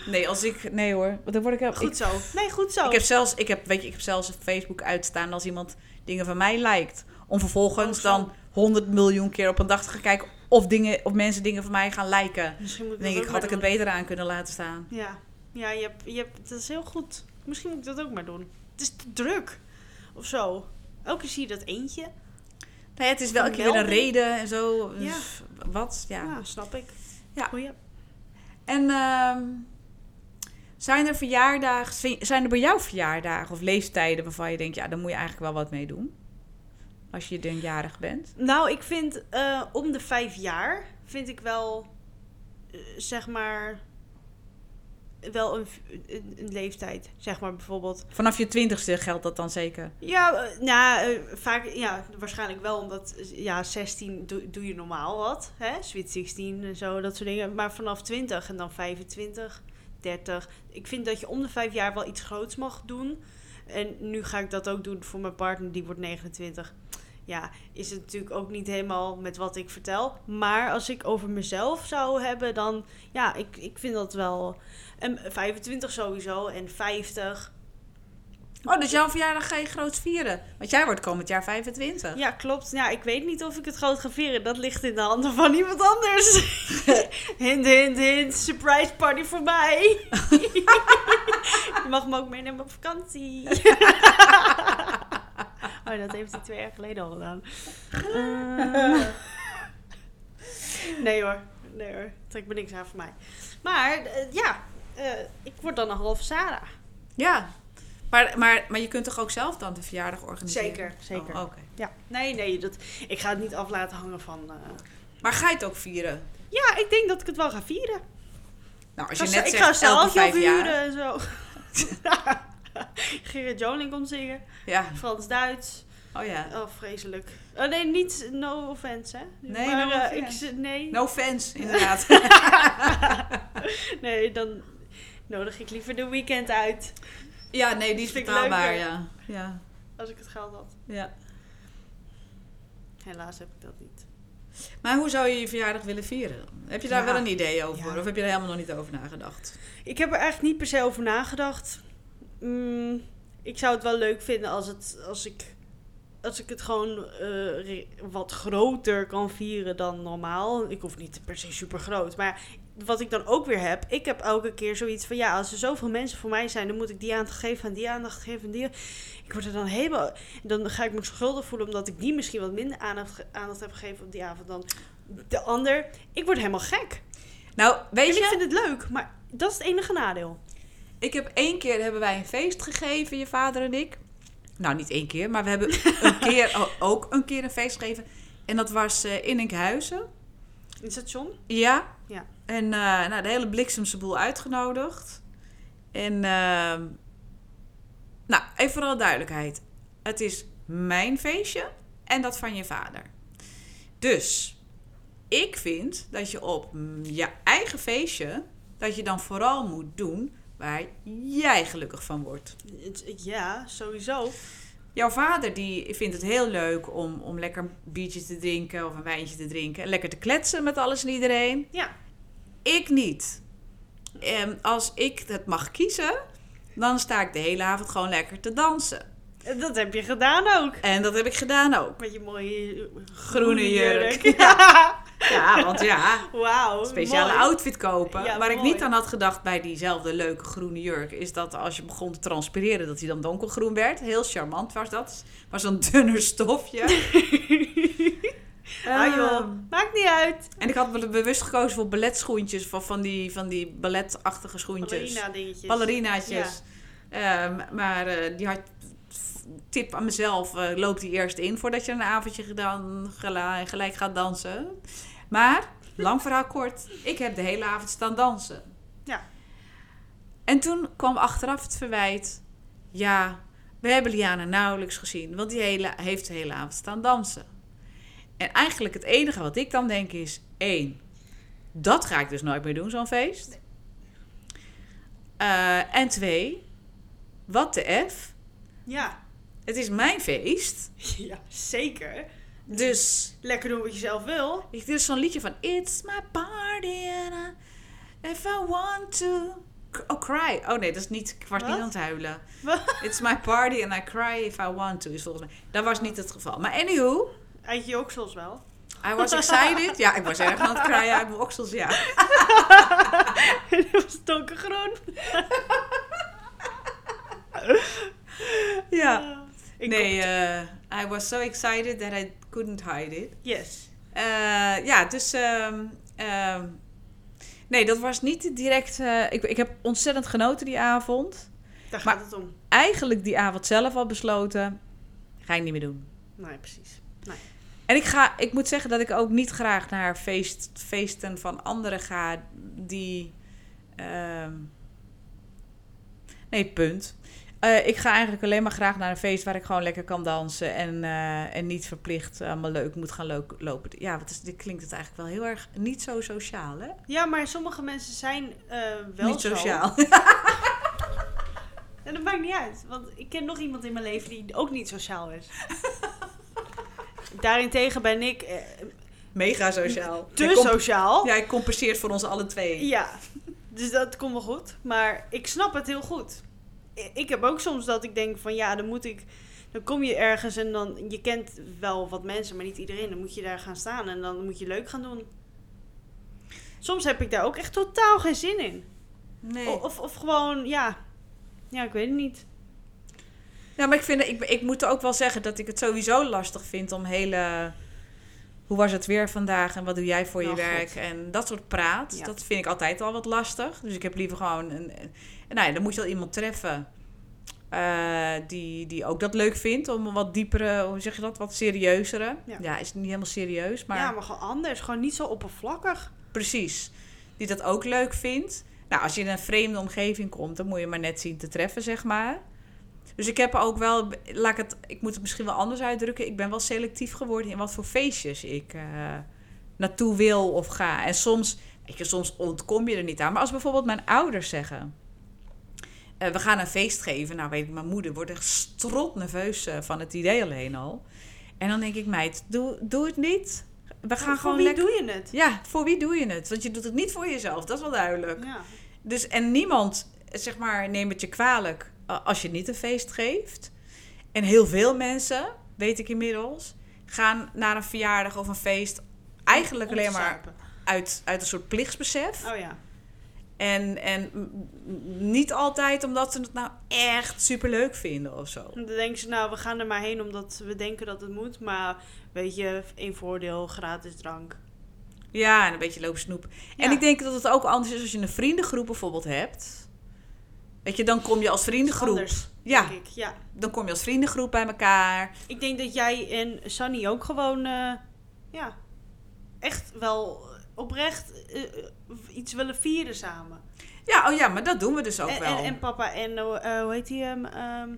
Nee, als ik... Nee hoor, dan word ik... heel- Goed ik, zo. Nee, goed zo. ik heb zelfs... Ik heb, weet je, ik heb zelfs op Facebook uitstaan als iemand dingen van mij lijkt. Om vervolgens Oh, dan 100 miljoen keer op een dag te gaan kijken of, dingen, of mensen dingen van mij gaan liken. Misschien moet ik denk ik, had ik het doen. beter aan kunnen laten staan. Ja, ja je hebt, je hebt, dat is heel goed. Misschien moet ik dat ook maar doen. Het is te druk. Of zo. Elke keer zie je dat eentje. Nee, het is wel een keer weer een reden en zo. Ja. Dus Wat? Ja. Ja, snap ik. Ja. Goeie. En ehm, zijn er verjaardagen, zijn er bij jou verjaardagen of leeftijden waarvan je denkt, ja, daar moet je eigenlijk wel wat mee doen? Als je denkjarig bent. Nou, ik vind eh, om de vijf jaar vind ik wel, eh, zeg maar, wel een, een, een leeftijd. Zeg maar bijvoorbeeld. Vanaf je twintigste geldt dat dan zeker. Ja, eh, nou, vaak, ja, waarschijnlijk wel, omdat, ja, 16 doe, doe je normaal wat, hè, Sweet 16 en zo, dat soort dingen. Maar vanaf 20 en dan 25, 30, ik vind dat je om de vijf jaar wel iets groots mag doen. En nu ga ik dat ook doen voor mijn partner, die wordt 29. Ja, is het natuurlijk ook niet helemaal met wat ik vertel. Maar als ik over mezelf zou hebben, dan, ja, ik, ik vind dat wel, en 25 sowieso en 50. Oh, dus jouw verjaardag ga je groot vieren. Want jij wordt komend jaar 25. Ja, klopt. Ja, ik weet niet of ik het groot ga vieren. Dat ligt in de handen van iemand anders. hint, hint, hint. Surprise party voor mij. Je mag me ook meenemen op vakantie. oh, dat heeft hij twee jaar geleden al gedaan. Eh. nee hoor. Nee hoor. Trek me niks aan voor mij. Maar, eh, ja. eh, ik word dan een halve Sarah. Ja. Maar, maar, maar je kunt toch ook zelf dan de verjaardag organiseren? Zeker, zeker. Oh, Oké. Ja. Nee, nee. Dat, ik ga het niet af laten hangen van... Maar ga je het ook vieren? Ja, ik denk dat ik het wel ga vieren. Nou, als Ik je ga, net ik ga zegt elke zaaltje vijf verhuren jaar. en zo. Gerrit Joling komt zingen. Ja. Frans-Duits. Oh ja. Oh, vreselijk. Oh nee, niet no offense, hè? Nee, maar, no eh, ik, offense. nee. No fans, inderdaad. nee, dan nodig ik liever de weekend uit. ja, nee, die is betaalbaar, ja. Ja. Als ik het geld had. ja. Helaas heb ik dat niet. Maar hoe zou je je verjaardag willen vieren? Heb je daar Ja. wel een idee over? Ja. Of heb je er helemaal nog niet over nagedacht? Ik heb er eigenlijk niet per se over nagedacht. Mm, ik zou het wel leuk vinden als, het, als, ik, als ik het gewoon eh, wat groter kan vieren dan normaal. Ik hoef niet per se super groot. Maar wat ik dan ook weer heb, ik heb elke keer zoiets van ja, als er zoveel mensen voor mij zijn, dan moet ik die aandacht geven en die aandacht geven en die. Ik word er dan helemaal. Dan ga ik me schuldig voelen omdat ik die misschien wat minder aandacht, aandacht heb gegeven op die avond dan de ander. Ik word helemaal gek. Nou, weet En ik je, vind het leuk, maar dat is het enige nadeel. Ik heb één keer hebben wij een feest gegeven, je vader en ik. Nou, niet één keer, maar we hebben een keer ook een keer een feest gegeven. En dat was eh, in Enkhuizen. In het station? Ja. Ja. En eh, nou, de hele bliksemse boel uitgenodigd. En, ehm, nou, even voor alle duidelijkheid. Het is mijn feestje en dat van je vader. Dus, ik vind dat je op mm, je eigen feestje, dat je dan vooral moet doen waar jij gelukkig van wordt. Ja, sowieso. Jouw vader die vindt het heel leuk om, om lekker een biertje te drinken of een wijntje te drinken. En lekker te kletsen met alles en iedereen. Ja. Ik niet. En als ik het mag kiezen, dan sta ik de hele avond gewoon lekker te dansen. En Dat heb je gedaan ook. En dat heb ik gedaan ook. Met je mooie Groene jurk. Ja. Ja, want ja, Wauw. speciale mooi. outfit kopen. Ja, Waar ik niet aan had gedacht bij diezelfde leuke groene jurk, is dat als je begon te transpireren, dat hij dan donkergroen werd. Heel charmant was dat. Maar zo'n dunner stofje. Ah joh, Ehm, maakt niet uit. en ik had be- bewust gekozen voor balletschoentjes, van, van, die, van die balletachtige schoentjes. Ballerina dingetjes. Ballerinaatjes. Ehm, maar eh, die had tip aan mezelf, eh, loop die eerst in voordat je een avondje gedaan, gelijk gaat dansen. Maar, lang verhaal kort, ik heb de hele avond staan dansen. Ja. En toen kwam achteraf het verwijt, ja, we hebben Liana nauwelijks gezien, want die hele, heeft de hele avond staan dansen. En eigenlijk het enige wat ik dan denk is, één, dat ga ik dus nooit meer doen, zo'n feest. Eh, en twee, wat de F, Ja. het is mijn feest. ja, zeker. Dus Lekker doen wat je zelf wil. ik dit is zo'n liedje van It's my party and I, if I want to oh cry. Oh nee, dat is niet. Ik was niet aan het huilen. Wat? It's my party and I cry if I want to is volgens mij. Dat was niet het geval. Maar anywho, Uit je oksels wel. I was excited. Ja, ik was erg aan het cryen uit mijn oksels, ja. dat was donkergroen. Ja. Ik Nee, eh, I was so excited that I couldn't hide it. Yes. Eh, ja, dus. ehm, ehm, nee, dat was niet direct. ik, ik heb ontzettend genoten die avond. Daar Maar- gaat het om. Eigenlijk die avond zelf al besloten. Ga ik niet meer doen. Nee, precies. En ik, ga, ik moet zeggen dat ik ook niet graag naar feest, feesten van anderen ga die. ehm, nee, punt. Eh, ik ga eigenlijk alleen maar graag naar een feest waar ik gewoon lekker kan dansen. En, eh, en niet verplicht allemaal leuk moet gaan lo- lopen. Ja, wat is, dit klinkt het eigenlijk wel heel erg niet zo sociaal, hè? Ja, maar sommige mensen zijn eh, wel niet zo. sociaal. En dat maakt niet uit. Want ik ken nog iemand in mijn leven die ook niet sociaal is. Daarentegen ben ik Mega sociaal. te sociaal. Ja, ik compenseert voor ons alle twee. Ja, dus dat komt wel goed. Maar ik snap het heel goed. Ik heb ook soms dat ik denk van ja, dan moet ik... Dan kom je ergens en dan... Je kent wel wat mensen, maar niet iedereen. Dan moet je daar gaan staan en dan moet je leuk gaan doen. Soms heb ik daar ook echt totaal geen zin in. Nee. Of, of gewoon, ja... Ja, ik weet het niet. Ja, maar ik, vind, ik, ik moet ook wel zeggen dat ik het sowieso lastig vind om hele... Hoe was het weer vandaag en wat doe jij voor je Oh, God. werk? En dat soort praat, Ja. dat vind ik altijd al wat lastig. Dus ik heb liever gewoon... Een, nou ja, dan moet je wel iemand treffen eh, die, die ook dat leuk vindt. Om een wat diepere, hoe zeg je dat, wat serieuzere. Ja, Ja. is niet helemaal serieus, maar... Ja, maar gewoon anders. Gewoon niet zo oppervlakkig. Precies. Die dat ook leuk vindt. Nou, als je in een vreemde omgeving komt, dan moet je maar net zien te treffen, zeg maar. Dus ik heb ook wel, laat ik het, ik moet het misschien wel anders uitdrukken. Ik ben wel selectief geworden in wat voor feestjes ik eh, naartoe wil of ga. En soms, weet je, soms ontkom je er niet aan. Maar als bijvoorbeeld mijn ouders zeggen, eh, we gaan een feest geven. Nou, weet ik, mijn moeder wordt echt strot nerveus eh, van het idee alleen al. En dan denk ik, meid, doe, doe het niet. We gaan Voor gewoon wie lekker doe je het? ja, voor wie doe je het? Want je doet het niet voor jezelf, dat is wel duidelijk. Ja. Dus, en niemand, zeg maar, neemt het je kwalijk eh, als je niet een feest geeft. En heel veel mensen, weet ik inmiddels, gaan naar een verjaardag of een feest eigenlijk alleen maar uit, uit een soort plichtsbesef. Oh ja. En, en niet altijd omdat ze het nou echt superleuk vinden of zo. Dan denken ze, nou, we gaan er maar heen omdat we denken dat het moet. Maar weet je, één voordeel, gratis drank. Ja, en een beetje lopen snoep. En ik denk dat het ook anders is als je een vriendengroep bijvoorbeeld hebt. Weet je, dan kom je als vriendengroep. Anders, Ja, denk ik. Ja. dan kom je als vriendengroep bij elkaar. Ik denk dat jij en Sunny ook gewoon, eh, ja, echt wel oprecht eh, eh, iets willen vieren samen. Ja, oh ja, maar dat doen we dus ook En, wel. en, en papa en, eh, hoe heet hij hem? Ehm,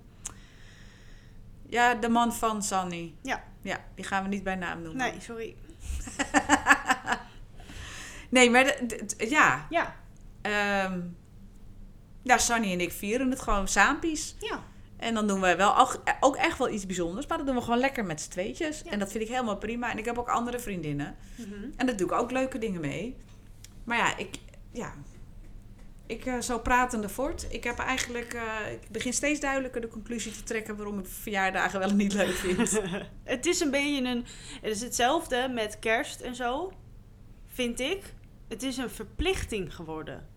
Ja, de man van Sunny. Ja. Ja, die gaan we niet bij naam noemen. nee, sorry. Nee, maar de- de- de- ja. Ja, ehm ja, Sunny en ik vieren het gewoon saampies. ja. En dan doen we wel ook, echt wel iets bijzonders. Maar dat doen we gewoon lekker met z'n tweetjes. Ja. En dat vind ik helemaal prima. En ik heb ook andere vriendinnen. Mhm. En daar doe ik ook leuke dingen mee. Maar ja, ik... Ja, ik eh, zo pratende voort. Ik heb eigenlijk... eh, ik begin steeds duidelijker de conclusie te trekken... waarom ik verjaardagen wel niet leuk vind. Het is een beetje een. Het is hetzelfde met kerst en zo. vind ik, het is een verplichting geworden.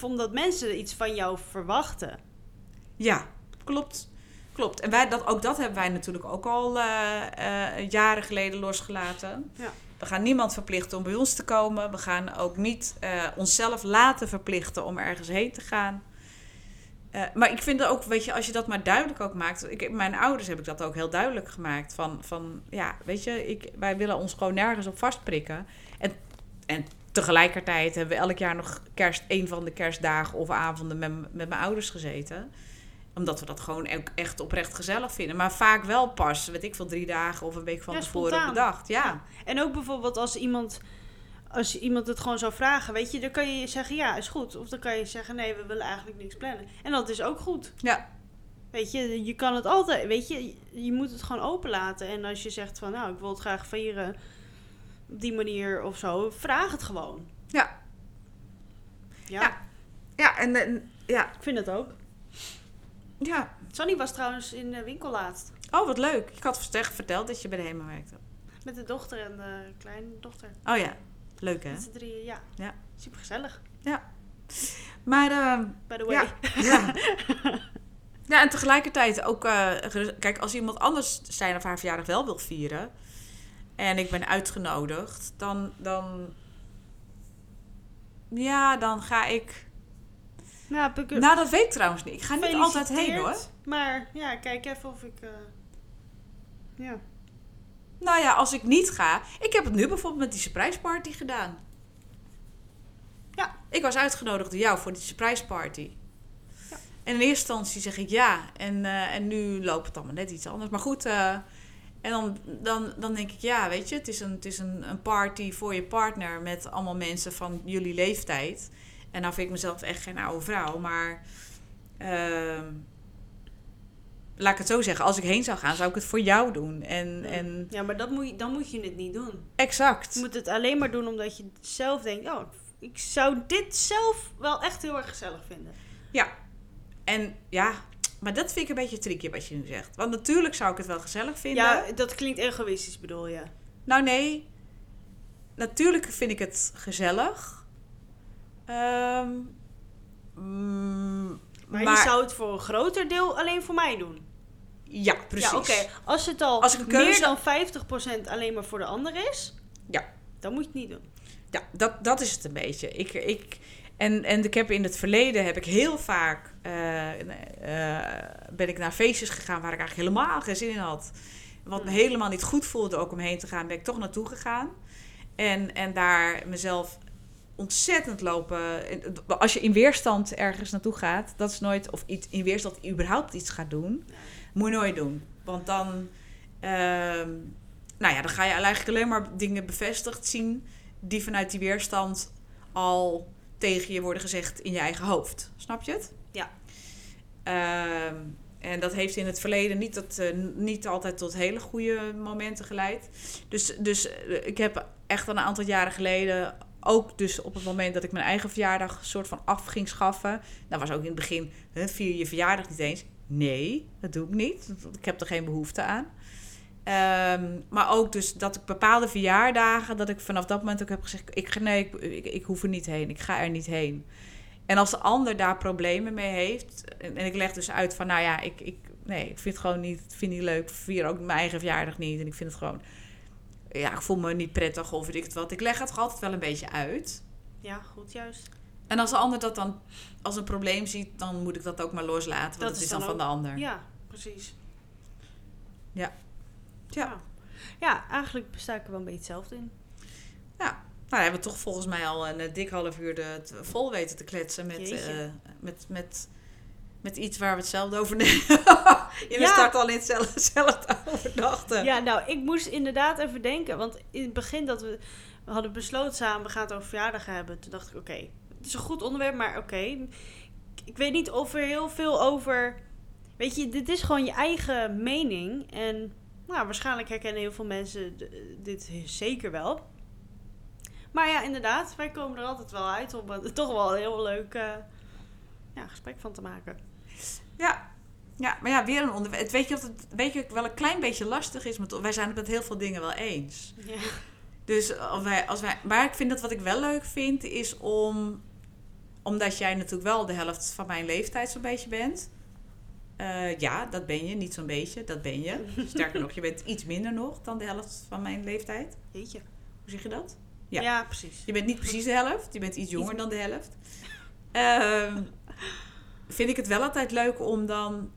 Omdat mensen iets van jou verwachten. Ja, klopt. Klopt. En wij, dat, ook dat hebben wij natuurlijk ook al eh, eh, jaren geleden losgelaten. Ja. We gaan niemand verplichten om bij ons te komen. We gaan ook niet eh, onszelf laten verplichten om ergens heen te gaan. Maar ik vind ook, weet je, als je dat maar duidelijk ook maakt. Ik, mijn ouders heb ik dat ook heel duidelijk gemaakt. Van, van ja, weet je, ik, wij willen ons gewoon nergens op vastprikken. En, en tegelijkertijd hebben we elk jaar nog kerst, een van de kerstdagen of avonden met, met mijn ouders gezeten. Omdat we dat gewoon echt oprecht gezellig vinden. Maar vaak wel pas, weet ik veel, drie dagen of een week van Ja, tevoren bedacht. Ja. Ja. En ook bijvoorbeeld als iemand, als iemand het gewoon zou vragen, weet je, dan kan je zeggen ja, is goed. Of dan kan je zeggen nee, we willen eigenlijk niks plannen. En dat is ook goed. ja. Weet je, je kan het altijd, weet je, je moet het gewoon openlaten. En als je zegt van nou, ik wil het graag vieren op die manier of zo, vraag het gewoon. Ja. Ja, Ja. Ja, en, en- ja. ik vind het ook. Ja. Sonny was trouwens in de winkel laatst. Oh, wat leuk. Ik had vert- verteld dat je bij de HEMA werkte. Met de dochter en de kleindochter. Oh ja, leuk hè? Met z'n drieën, ja. Ja. Super gezellig, Maar ehm, by the way. ja. ja. Ja, en tegelijkertijd ook... eh, kijk, als iemand anders zijn of haar verjaardag wel wil vieren... en ik ben uitgenodigd, dan... dan ja, dan ga ik... Nou, Nou, dat weet ik trouwens niet. Ik ga niet altijd heen hoor. Maar ja, kijk even of ik. eh, Ja. Nou ja, als ik niet ga... Ik heb het nu bijvoorbeeld met die surprise party gedaan. Ja. Ik was uitgenodigd door jou voor die surprise party. Ja. En in eerste instantie zeg ik ja. En, eh, en nu loopt het allemaal net iets anders. Maar goed, eh, en dan, dan, dan denk ik ja, weet je, het is, een, het is een, een party voor je partner met allemaal mensen van jullie leeftijd. En nou vind ik mezelf echt geen oude vrouw, maar ehm, laat ik het zo zeggen, als ik heen zou gaan, zou ik het voor jou doen. En, en Ja, maar dat moet je, dan moet je het niet doen. exact. Je moet het alleen maar doen omdat je zelf denkt: oh, ik zou dit zelf wel echt heel erg gezellig vinden. Ja, en ja, maar dat vind ik een beetje tricky wat je nu zegt. Want natuurlijk zou ik het wel gezellig vinden. Ja, dat klinkt egoïstisch, bedoel je? Nou nee, natuurlijk vind ik het gezellig. Ehm, mm, Maar, je zou het voor een groter deel alleen voor mij doen. Ja, precies. Ja, oké. Als het al Als keuze- meer dan 50% alleen maar voor de ander is, Ja. dan moet je het niet doen. Ja, dat, dat is het een beetje. Ik, ik, en, en ik heb in het verleden heb ik heel vaak eh, eh, ben ik naar feestjes gegaan waar ik eigenlijk helemaal geen zin in had. Wat me Hmm. helemaal niet goed voelde ook om heen te gaan, ben ik toch naartoe gegaan. En, en daar mezelf ontzettend lopen. en Als je in weerstand ergens naartoe gaat, dat is nooit, of iets, in weerstand überhaupt iets gaat doen, moet je nooit doen. Want dan, ehm, nou ja, dan ga je eigenlijk alleen maar dingen bevestigd zien die vanuit die weerstand al tegen je worden gezegd in je eigen hoofd. Snap je het? Ja. Ehm, en dat heeft in het verleden niet, tot, eh, niet altijd tot hele goede momenten geleid. Dus, dus eh, ik heb echt al een aantal jaren geleden, ook dus op het moment dat ik mijn eigen verjaardag soort van af ging schaffen. Dat was ook in het begin, hè, vier je verjaardag niet eens. Nee, dat doe ik niet. Ik heb er geen behoefte aan. Ehm, maar ook dus dat ik bepaalde verjaardagen, dat ik vanaf dat moment ook heb gezegd: ik, nee, ik, ik, hoef er niet heen, ik ga er niet heen. En als de ander daar problemen mee heeft, en, en ik leg dus uit van: nou ja, ik, ik, nee, ik vind het gewoon niet, vind niet leuk, vier ook mijn eigen verjaardag niet. En ik vind het gewoon, ja, ik voel me niet prettig of weet ik het wat. Ik leg het altijd wel een beetje uit. Ja, goed, juist. En als de ander dat dan als een probleem ziet, dan moet ik dat ook maar loslaten, want Dat het is dan, dan van de ander. Ja, precies. Ja. Ja. Ja, eigenlijk besta ik er wel een beetje hetzelfde in. Ja, nou hebben we toch volgens mij al een eh, dik half uur de, vol weten te kletsen met, eh, met, met, met iets waar we hetzelfde over Ja. ja. start al in hetzelfde, hetzelfde over dachten. Ja, nou, ik moest inderdaad even denken. Want in het begin dat we, we hadden besloten samen, we gaan het over verjaardagen hebben. Toen dacht ik, oké, het is een goed onderwerp, maar oké. Ik weet niet of er heel veel over... Weet je, dit is gewoon je eigen mening. En nou, waarschijnlijk herkennen heel veel mensen dit zeker wel. Maar ja, inderdaad, wij komen er altijd wel uit om er toch wel een heel leuk eh, ja, gesprek van te maken. Ja. ja, maar ja, weer een onderwerp. Het weet je, of het weet je wel een klein beetje lastig is, want wij zijn het met heel veel dingen wel eens. Ja. Dus als wij, als wij, maar ik vind dat wat ik wel leuk vind, is om, omdat jij natuurlijk wel de helft van mijn leeftijd zo'n beetje bent. Eh, ja, dat ben je, niet zo'n beetje, dat ben je. Sterker nog, je bent iets minder nog dan de helft van mijn leeftijd. Jeetje. Hoe zeg je dat? Ja, Ja. precies. Je bent niet precies de helft, je bent iets jonger dan de helft. Ehm, vind ik het wel altijd leuk om dan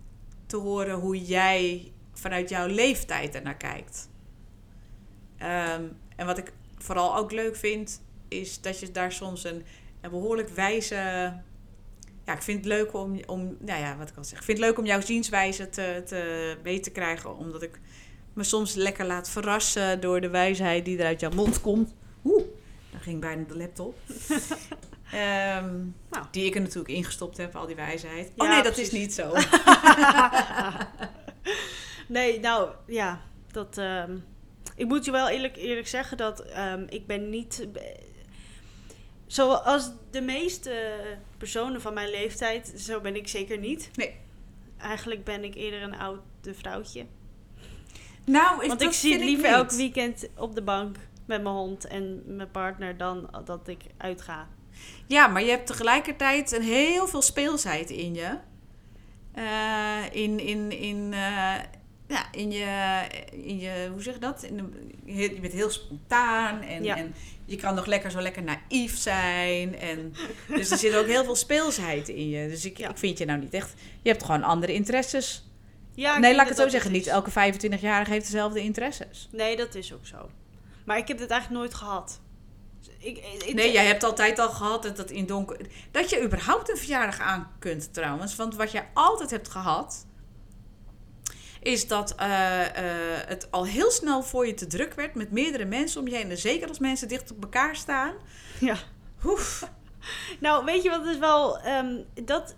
te horen hoe jij vanuit jouw leeftijd ernaar kijkt. Ehm, en wat ik vooral ook leuk vind, is dat je daar soms een, een behoorlijk wijze. Ja, ik vind het leuk om, om, nou ja, wat ik al zeg. Ik vind het leuk om jouw zienswijze te, te weten te krijgen, omdat ik me soms lekker laat verrassen door de wijsheid die er uit jouw mond komt. Oeh, daar ging bijna de laptop. Ehm, Nou. Die ik er natuurlijk ingestopt heb, al die wijsheid. Oh nee, dat precies. is niet zo. Nee, nou ja, dat. ehm, ik moet je wel eerlijk, eerlijk zeggen dat ehm, ik ben niet. Zoals de meeste personen van mijn leeftijd, zo ben ik zeker niet. Nee. Eigenlijk ben ik eerder een oud vrouwtje. Nou, is, Want dat ik zie het liever elk weekend op de bank met mijn hond en mijn partner dan dat ik uitga. Ja, maar je hebt tegelijkertijd een heel veel speelsheid in je. Eh, in, in, in, eh, ja, in, je, in je, hoe zeg je dat? In de- je bent heel spontaan en, Ja. en je kan nog lekker zo lekker naïef zijn. En, dus er zit ook heel veel speelsheid in je. Dus ik, Ja. ik vind je nou niet echt... Je hebt gewoon andere interesses. Ja, nee, laat ik het zo zeggen. Niet elke 25-jarige heeft dezelfde interesses. Nee, dat is ook zo. Maar ik heb dit eigenlijk nooit gehad. Ik, ik- Nee, jij hebt altijd al gehad dat, dat in donker... Dat je überhaupt een verjaardag aan kunt trouwens. Want wat je altijd hebt gehad... Is dat eh, eh, het al heel snel voor je te druk werd met meerdere mensen om je heen. En zeker als mensen dicht op elkaar staan. Ja. Oef. Nou, weet je wat is wel... ehm, dat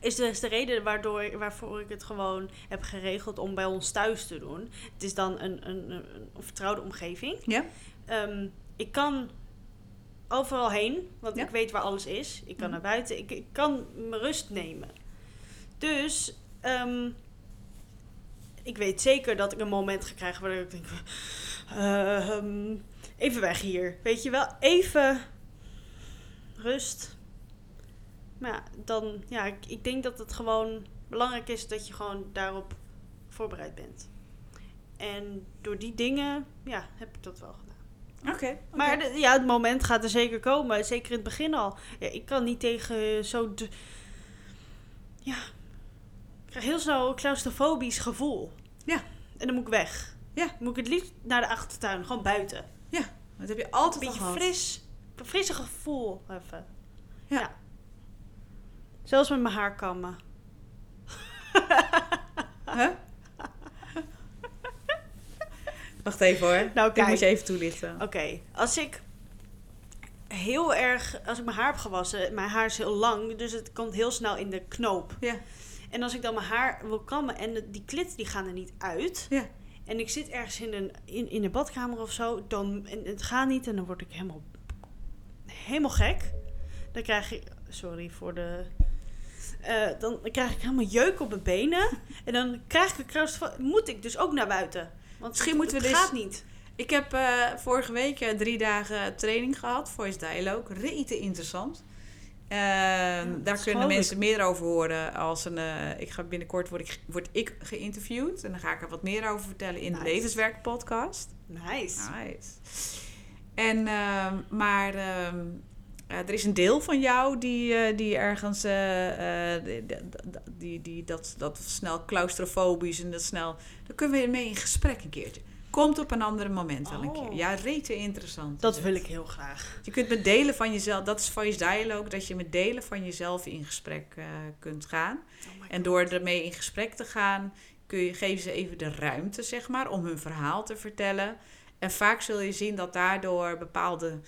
is dus de reden waardoor, waarvoor ik het gewoon heb geregeld om bij ons thuis te doen. Het is dan een, een, een, een vertrouwde omgeving. Ja? Ehm, ik kan overal heen, want Ja. ik weet waar alles is. Ik kan Mhm. naar buiten. Ik, ik kan mijn rust nemen. Dus ehm, ik weet zeker dat ik een moment ga krijgen waar ik denk... eh, ehm, even weg hier. Weet je wel? Even rust. Maar ja, dan... Ja, ik, ik denk dat het gewoon belangrijk is dat je gewoon daarop voorbereid bent. En door die dingen, ja, heb ik dat wel Oké. Maar de- ja, het moment gaat er zeker komen. Zeker in het begin al. Ja, ik kan niet tegen zo... d- Ja. Ik krijg heel snel een claustrofobisch gevoel. Ja. En dan moet ik weg. Ja. Dan moet ik het liefst naar de achtertuin. Gewoon buiten. Dat heb je Een altijd al beetje gehad. fris. Een frisse gevoel even. Ja. Zelfs met mijn haar kammen. Huh? Wacht even hoor. Nou, kijk. moet je even toelichten. Oké, als ik heel erg... Als ik mijn haar heb gewassen... Mijn haar is heel lang. Dus het komt heel snel in de knoop. Ja. En als ik dan mijn haar wil kammen en de- die klits die gaan er niet uit. Ja. En ik zit ergens in een, in, in een badkamer of zo. Dan, en het gaat niet en dan word ik helemaal, helemaal gek. Dan krijg ik... Sorry voor de... eh, dan krijg ik helemaal jeuk op mijn benen. en dan krijg ik een claustrofo- Moet ik dus ook naar buiten. Want Misschien moeten we het dus- gaat niet. Ik heb eh, vorige week eh, drie dagen training gehad. Voice Dialogue. Rete interessant. Ehm, daar kunnen mensen meer over horen. Als een, eh, ik ga binnenkort word ik, word ik geïnterviewd. En dan ga ik er wat meer over vertellen in de. Levenswerk podcast. Nice. Nice. En, ehm, maar ehm, eh, er is een deel van jou die, eh, die ergens eh, eh, die, die, die, dat, dat snel claustrofobisch en dat snel. Daar kunnen we mee in gesprek een keertje. Komt op een ander moment wel een Oh. keer. Ja, rete interessant. Dat wil ik heel graag. Je kunt met delen van jezelf, dat is voice dialogue, dat je met delen van jezelf in gesprek kunt gaan. Oh En door ermee in gesprek te gaan, kun je, geven ze even de ruimte, zeg maar, om hun verhaal te vertellen. En vaak zul je zien dat daardoor bepaalde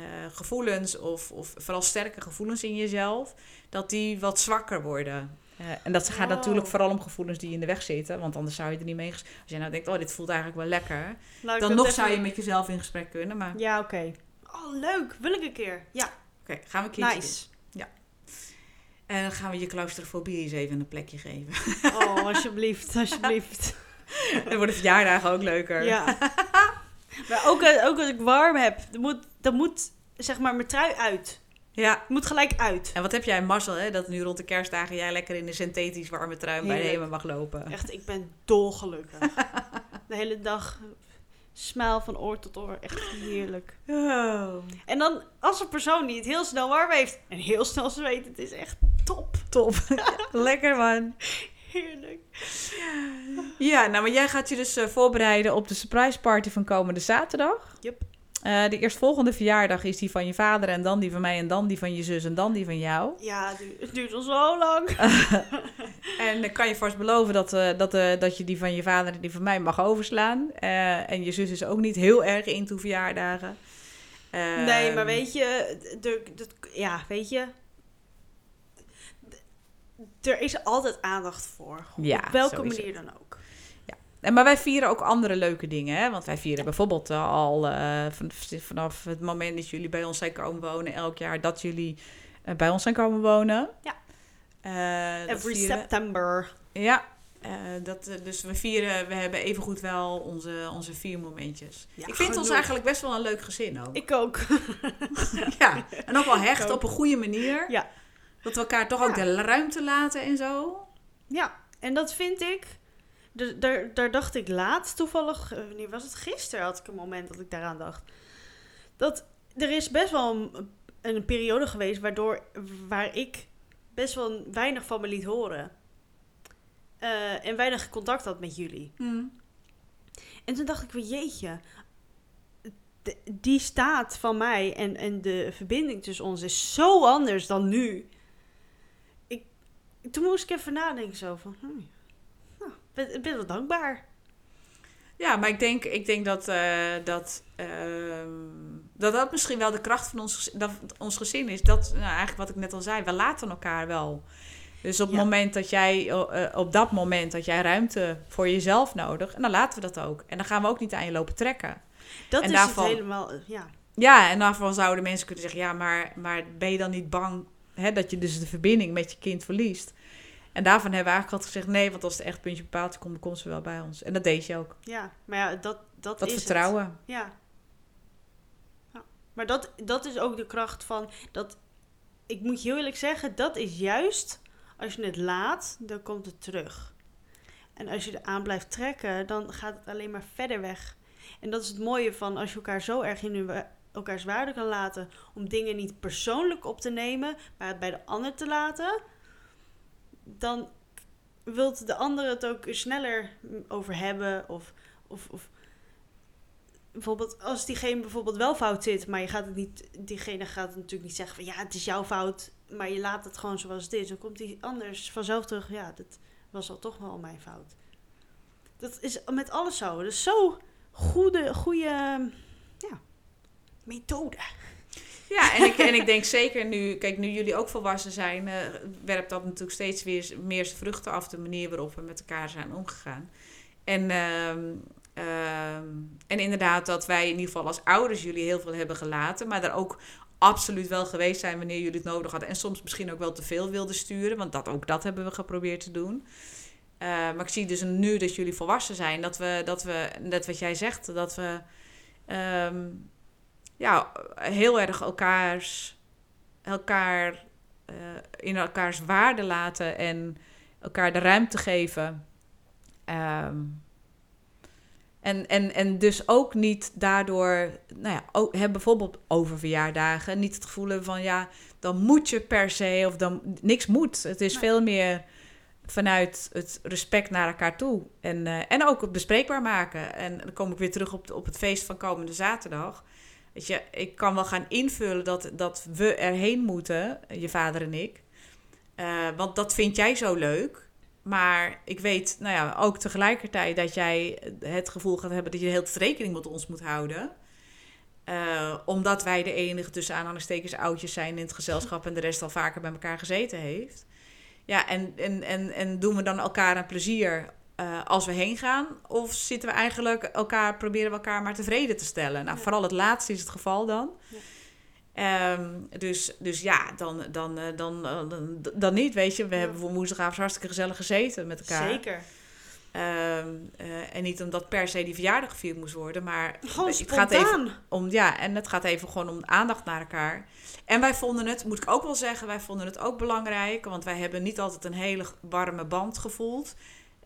eh, gevoelens, of, of vooral sterke gevoelens in jezelf, dat die wat zwakker worden. Eh, en dat gaat natuurlijk vooral om gevoelens die in de weg zitten, want anders zou je er niet mee... Als jij nou denkt, oh, dit voelt eigenlijk wel lekker, dan nog zou je met jezelf in gesprek kunnen. Maar oké, Ja, oké. Oh, leuk. Wil ik een keer. Ja, gaan we een keertje nice. doen. En dan gaan we je claustrofobie eens even een plekje geven. Oh, alsjeblieft, alsjeblieft. dan worden verjaardagen ook leuker. Ja. Maar ook, ook als ik warm heb, dan moet, dan moet zeg maar mijn trui uit. Ja. Het moet gelijk uit. En wat heb jij een mazzel, hè? Dat nu rond de kerstdagen jij lekker in de synthetisch warme trui bij de Heerlijk. Hema mag lopen. Echt, ik ben dolgelukkig. De hele dag smile van oor tot oor. Echt heerlijk. Oh. En dan als een persoon die het heel snel warm heeft en heel snel zweet, het is echt top. Top. lekker man. Heerlijk. Ja, nou, maar jij gaat je dus eh, voorbereiden op de surprise party van komende zaterdag. Yep. Eh, de eerstvolgende verjaardag is die van je vader en dan die van mij en dan die van je zus en dan die van jou. Ja, het duurt, het duurt al zo lang. En dan kan je vast beloven dat, eh, dat, eh, dat je die van je vader en die van mij mag overslaan. En je zus is ook niet heel erg into verjaardagen. nee, maar weet je, de, ja, weet je. Er is altijd aandacht voor. Ja, op welke manier dan ook. En, maar wij vieren ook andere leuke dingen. Hè? Want wij vieren bijvoorbeeld eh, al eh, van, vanaf het moment dat jullie bij ons zijn komen wonen, elk jaar dat jullie eh, bij ons zijn komen wonen. Ja. Every September. Ja, dat, dus we vieren, we hebben evengoed wel onze, onze vier momentjes. Ja, ik vind ons eigenlijk best wel een leuk gezin ook. Ik ook. Ja, en ook wel hecht ook. op een goede manier. Ja. Dat we elkaar toch ook de ruimte laten en zo. Ja, en dat vind ik. D- Daar, daar dacht ik laatst toevallig. eh, Wanneer was het? Gisteren had ik een moment dat ik daaraan dacht. Dat er is best wel een, een periode geweest waardoor waar ik best wel weinig van me liet horen. Eh, en weinig contact had met jullie. En toen dacht ik van jeetje. de- die staat van mij en, en de verbinding tussen ons is zo anders dan nu. Ik, toen moest ik even nadenken zo van... Hmm, ben, ik ben wel dankbaar. Ja, maar ik denk, ik denk dat, eh, dat, ehm, dat dat misschien wel de kracht van ons, dat ons gezin is. Dat, nou, eigenlijk wat ik net al zei, we laten elkaar wel. Dus op het Ja. moment dat jij, eh, op dat moment dat jij ruimte voor jezelf nodig, en dan laten we dat ook. En dan gaan we ook niet aan je lopen trekken. Dat En is daarvan- het helemaal... eh, Ja, Ja, en daarvan zouden mensen kunnen zeggen, ja, maar, maar ben je dan niet bang hè, dat je dus de verbinding met je kind verliest? En daarvan hebben we eigenlijk altijd gezegd, nee, want als het echt puntje bepaald komt, dan komt ze wel bij ons. En dat deed je ook. ja, maar ja, dat, dat, Dat is vertrouwen. Het. Ja. ja. Maar dat, dat is ook de kracht van... Dat, ik moet je heel eerlijk zeggen, dat is juist... Als je het laat, dan komt het terug. En als je er aan blijft trekken, dan gaat het alleen maar verder weg. En dat is het mooie van als je elkaar zo erg in elkaars waarde kan laten... om dingen niet persoonlijk op te nemen, maar het bij de ander te laten... dan wilt de ander het ook sneller over hebben. Of, of, of bijvoorbeeld als diegene bijvoorbeeld wel fout zit, maar je gaat het niet, diegene gaat het natuurlijk niet zeggen van ja, het is jouw fout, maar je laat het gewoon zoals het is. Dan komt die anders vanzelf terug, ja, dat was al toch wel mijn fout. Dat is met alles zo. Dat is zo goede, goede ja, methode. Ja, en ik, en ik denk zeker nu, kijk, nu jullie ook volwassen zijn, eh, werpt dat natuurlijk steeds weer meer zijn vruchten af, de manier waarop we met elkaar zijn omgegaan. En, ehm, ehm, en inderdaad, dat wij in ieder geval als ouders jullie heel veel hebben gelaten, maar daar ook absoluut wel geweest zijn wanneer jullie het nodig hadden. En soms misschien ook wel te veel wilden sturen, want dat, ook dat hebben we geprobeerd te doen. Eh, maar ik zie dus nu dat jullie volwassen zijn, dat we, dat we net wat jij zegt, dat we ehm, ja, heel erg elkaars, elkaar eh, in elkaars waarde laten en elkaar de ruimte geven. Ehm, en, en, en dus ook niet daardoor, nou ja, ook, heb bijvoorbeeld over verjaardagen, niet het gevoel hebben van ja, dan moet je per se of dan niks moet. Het is Nee. veel meer vanuit het respect naar elkaar toe en, eh, en ook het bespreekbaar maken. En dan kom ik weer terug op, op het feest van komende zaterdag. Weet je, ik kan wel gaan invullen dat, dat we erheen moeten, je vader en ik. Eh, want dat vind jij zo leuk. Maar ik weet nou ja, ook tegelijkertijd dat jij het gevoel gaat hebben dat je heel veel rekening met ons moet houden. Eh, omdat wij de enige tussen aanhalingstekens oudjes zijn in het gezelschap en de rest al vaker bij elkaar gezeten heeft. Ja, en, en, en, en doen we dan elkaar een plezier eh, als we heen gaan? Of zitten we eigenlijk elkaar, proberen we elkaar maar tevreden te stellen? Nou, Ja. vooral het laatste is het geval dan. Ja. Ehm, dus, dus ja, dan, dan, eh, dan, dan, dan, dan niet, weet je. We hebben voor woensdagavond hartstikke gezellig gezeten met elkaar. Zeker. Ehm, eh, en niet omdat per se die verjaardag gevierd moest worden, maar Gewoon het gaat even om, ja, en het gaat even gewoon om aandacht naar elkaar. En wij vonden het, moet ik ook wel zeggen, wij vonden het ook belangrijk, want wij hebben niet altijd een hele warme band gevoeld.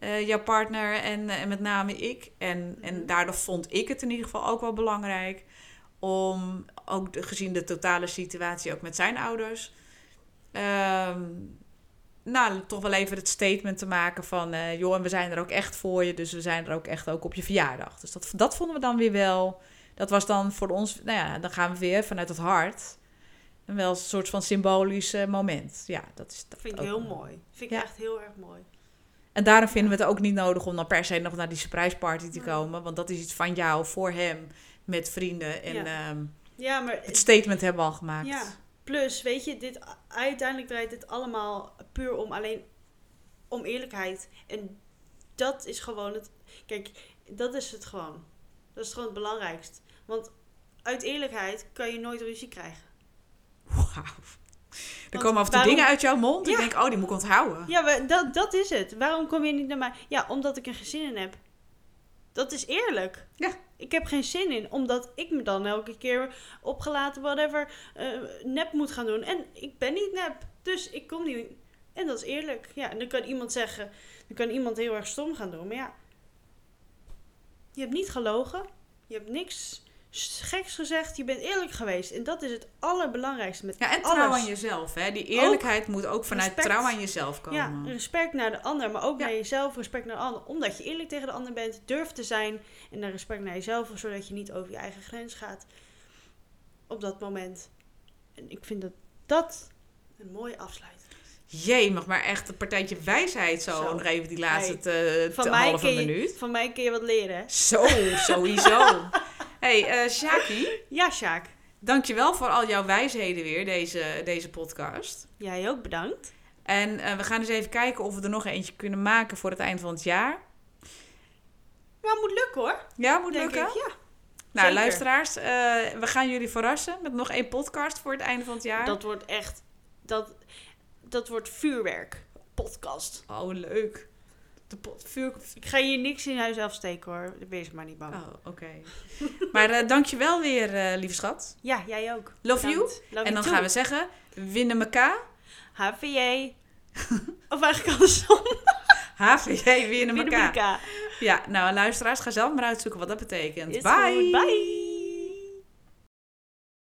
Eh, jouw partner en, eh, en met name ik. En, en Mhm. daardoor vond ik het in ieder geval ook wel belangrijk om, ook de- gezien de totale situatie ook met zijn ouders, ehm, nou, toch wel even het statement te maken van, eh, joh, en we zijn er ook echt voor je, dus we zijn er ook echt ook op je verjaardag. Dus dat, dat vonden we dan weer wel, dat was dan voor ons, nou ja, dan gaan we weer vanuit het hart. En wel een soort van symbolisch moment. Ja, dat is dat Vind ik heel mooi. Vind ik Ja. echt heel erg mooi. En daarom vinden we het ook niet nodig om dan per se nog naar die surprise party te komen. Want dat is iets van jou voor hem met vrienden. En Ja. ehm, Ja, maar het statement hebben we al gemaakt. Ja, plus, weet je, dit, uiteindelijk draait dit allemaal puur om alleen om eerlijkheid. En dat is gewoon het. Kijk, dat is het gewoon. Dat is gewoon het belangrijkst. Want uit eerlijkheid kan je nooit ruzie krijgen. Wauw. Er komen af en toe dingen uit jouw mond. Ja. Ik denk, oh, die moet ik onthouden. Ja, maar dat, dat is het. Waarom kom je niet naar mij? Ja, omdat ik er geen zin in heb. Dat is eerlijk. Ja. Ik heb geen zin in, omdat ik me dan elke keer opgelaten, whatever, eh, nep moet gaan doen. En ik ben niet nep, dus ik kom niet. En dat is eerlijk. Ja, en dan kan iemand zeggen, dan kan iemand heel erg stom gaan doen. Maar ja, je hebt niet gelogen. Je hebt niks geks gezegd. Je bent eerlijk geweest. En dat is het allerbelangrijkste met Ja, en alles. trouw aan jezelf. Hè? Die eerlijkheid moet ook vanuit respect. trouw aan jezelf Ja, komen. respect naar de ander, maar ook Ja. naar jezelf, respect naar de ander. Omdat je eerlijk tegen de ander bent, durft te zijn. En dan respect naar jezelf, zodat je niet over je eigen grens gaat. Op dat moment. En ik vind dat dat een mooie afsluiting. Jee, mag maar echt een partijtje wijsheid zo, Zo. nog even die laatste Hey, te, Van, te mij halve minuut. van mij kun je wat leren, hè? Zo, sowieso. hey, eh Shaki, Ja, Sjaak. dankjewel voor al jouw wijsheden weer, deze, deze podcast. Jij ook bedankt. En eh, we gaan eens even kijken of we er nog eentje kunnen maken voor het eind van het jaar. Ja, moet lukken hoor. Ja, moet Denk lukken? ik, ja. nou, zeker. luisteraars, eh, we gaan jullie verrassen met nog één podcast voor het einde van het jaar. Dat wordt echt, dat, dat wordt vuurwerk. Podcast. Oh, leuk. De pot, vuur... Ik ga hier niks in huis afsteken hoor. Wees maar niet bang. Oh, oké. maar eh dankjewel weer, eh, lieve schat. Ja, jij ook. Love you. Love en dan too. gaan we zeggen, winnen elkaar. HVJ. of eigenlijk andersom. HVJ, winnen elkaar. Ja, nou luisteraars, ga zelf maar uitzoeken wat dat betekent. Bye! goed. Bye.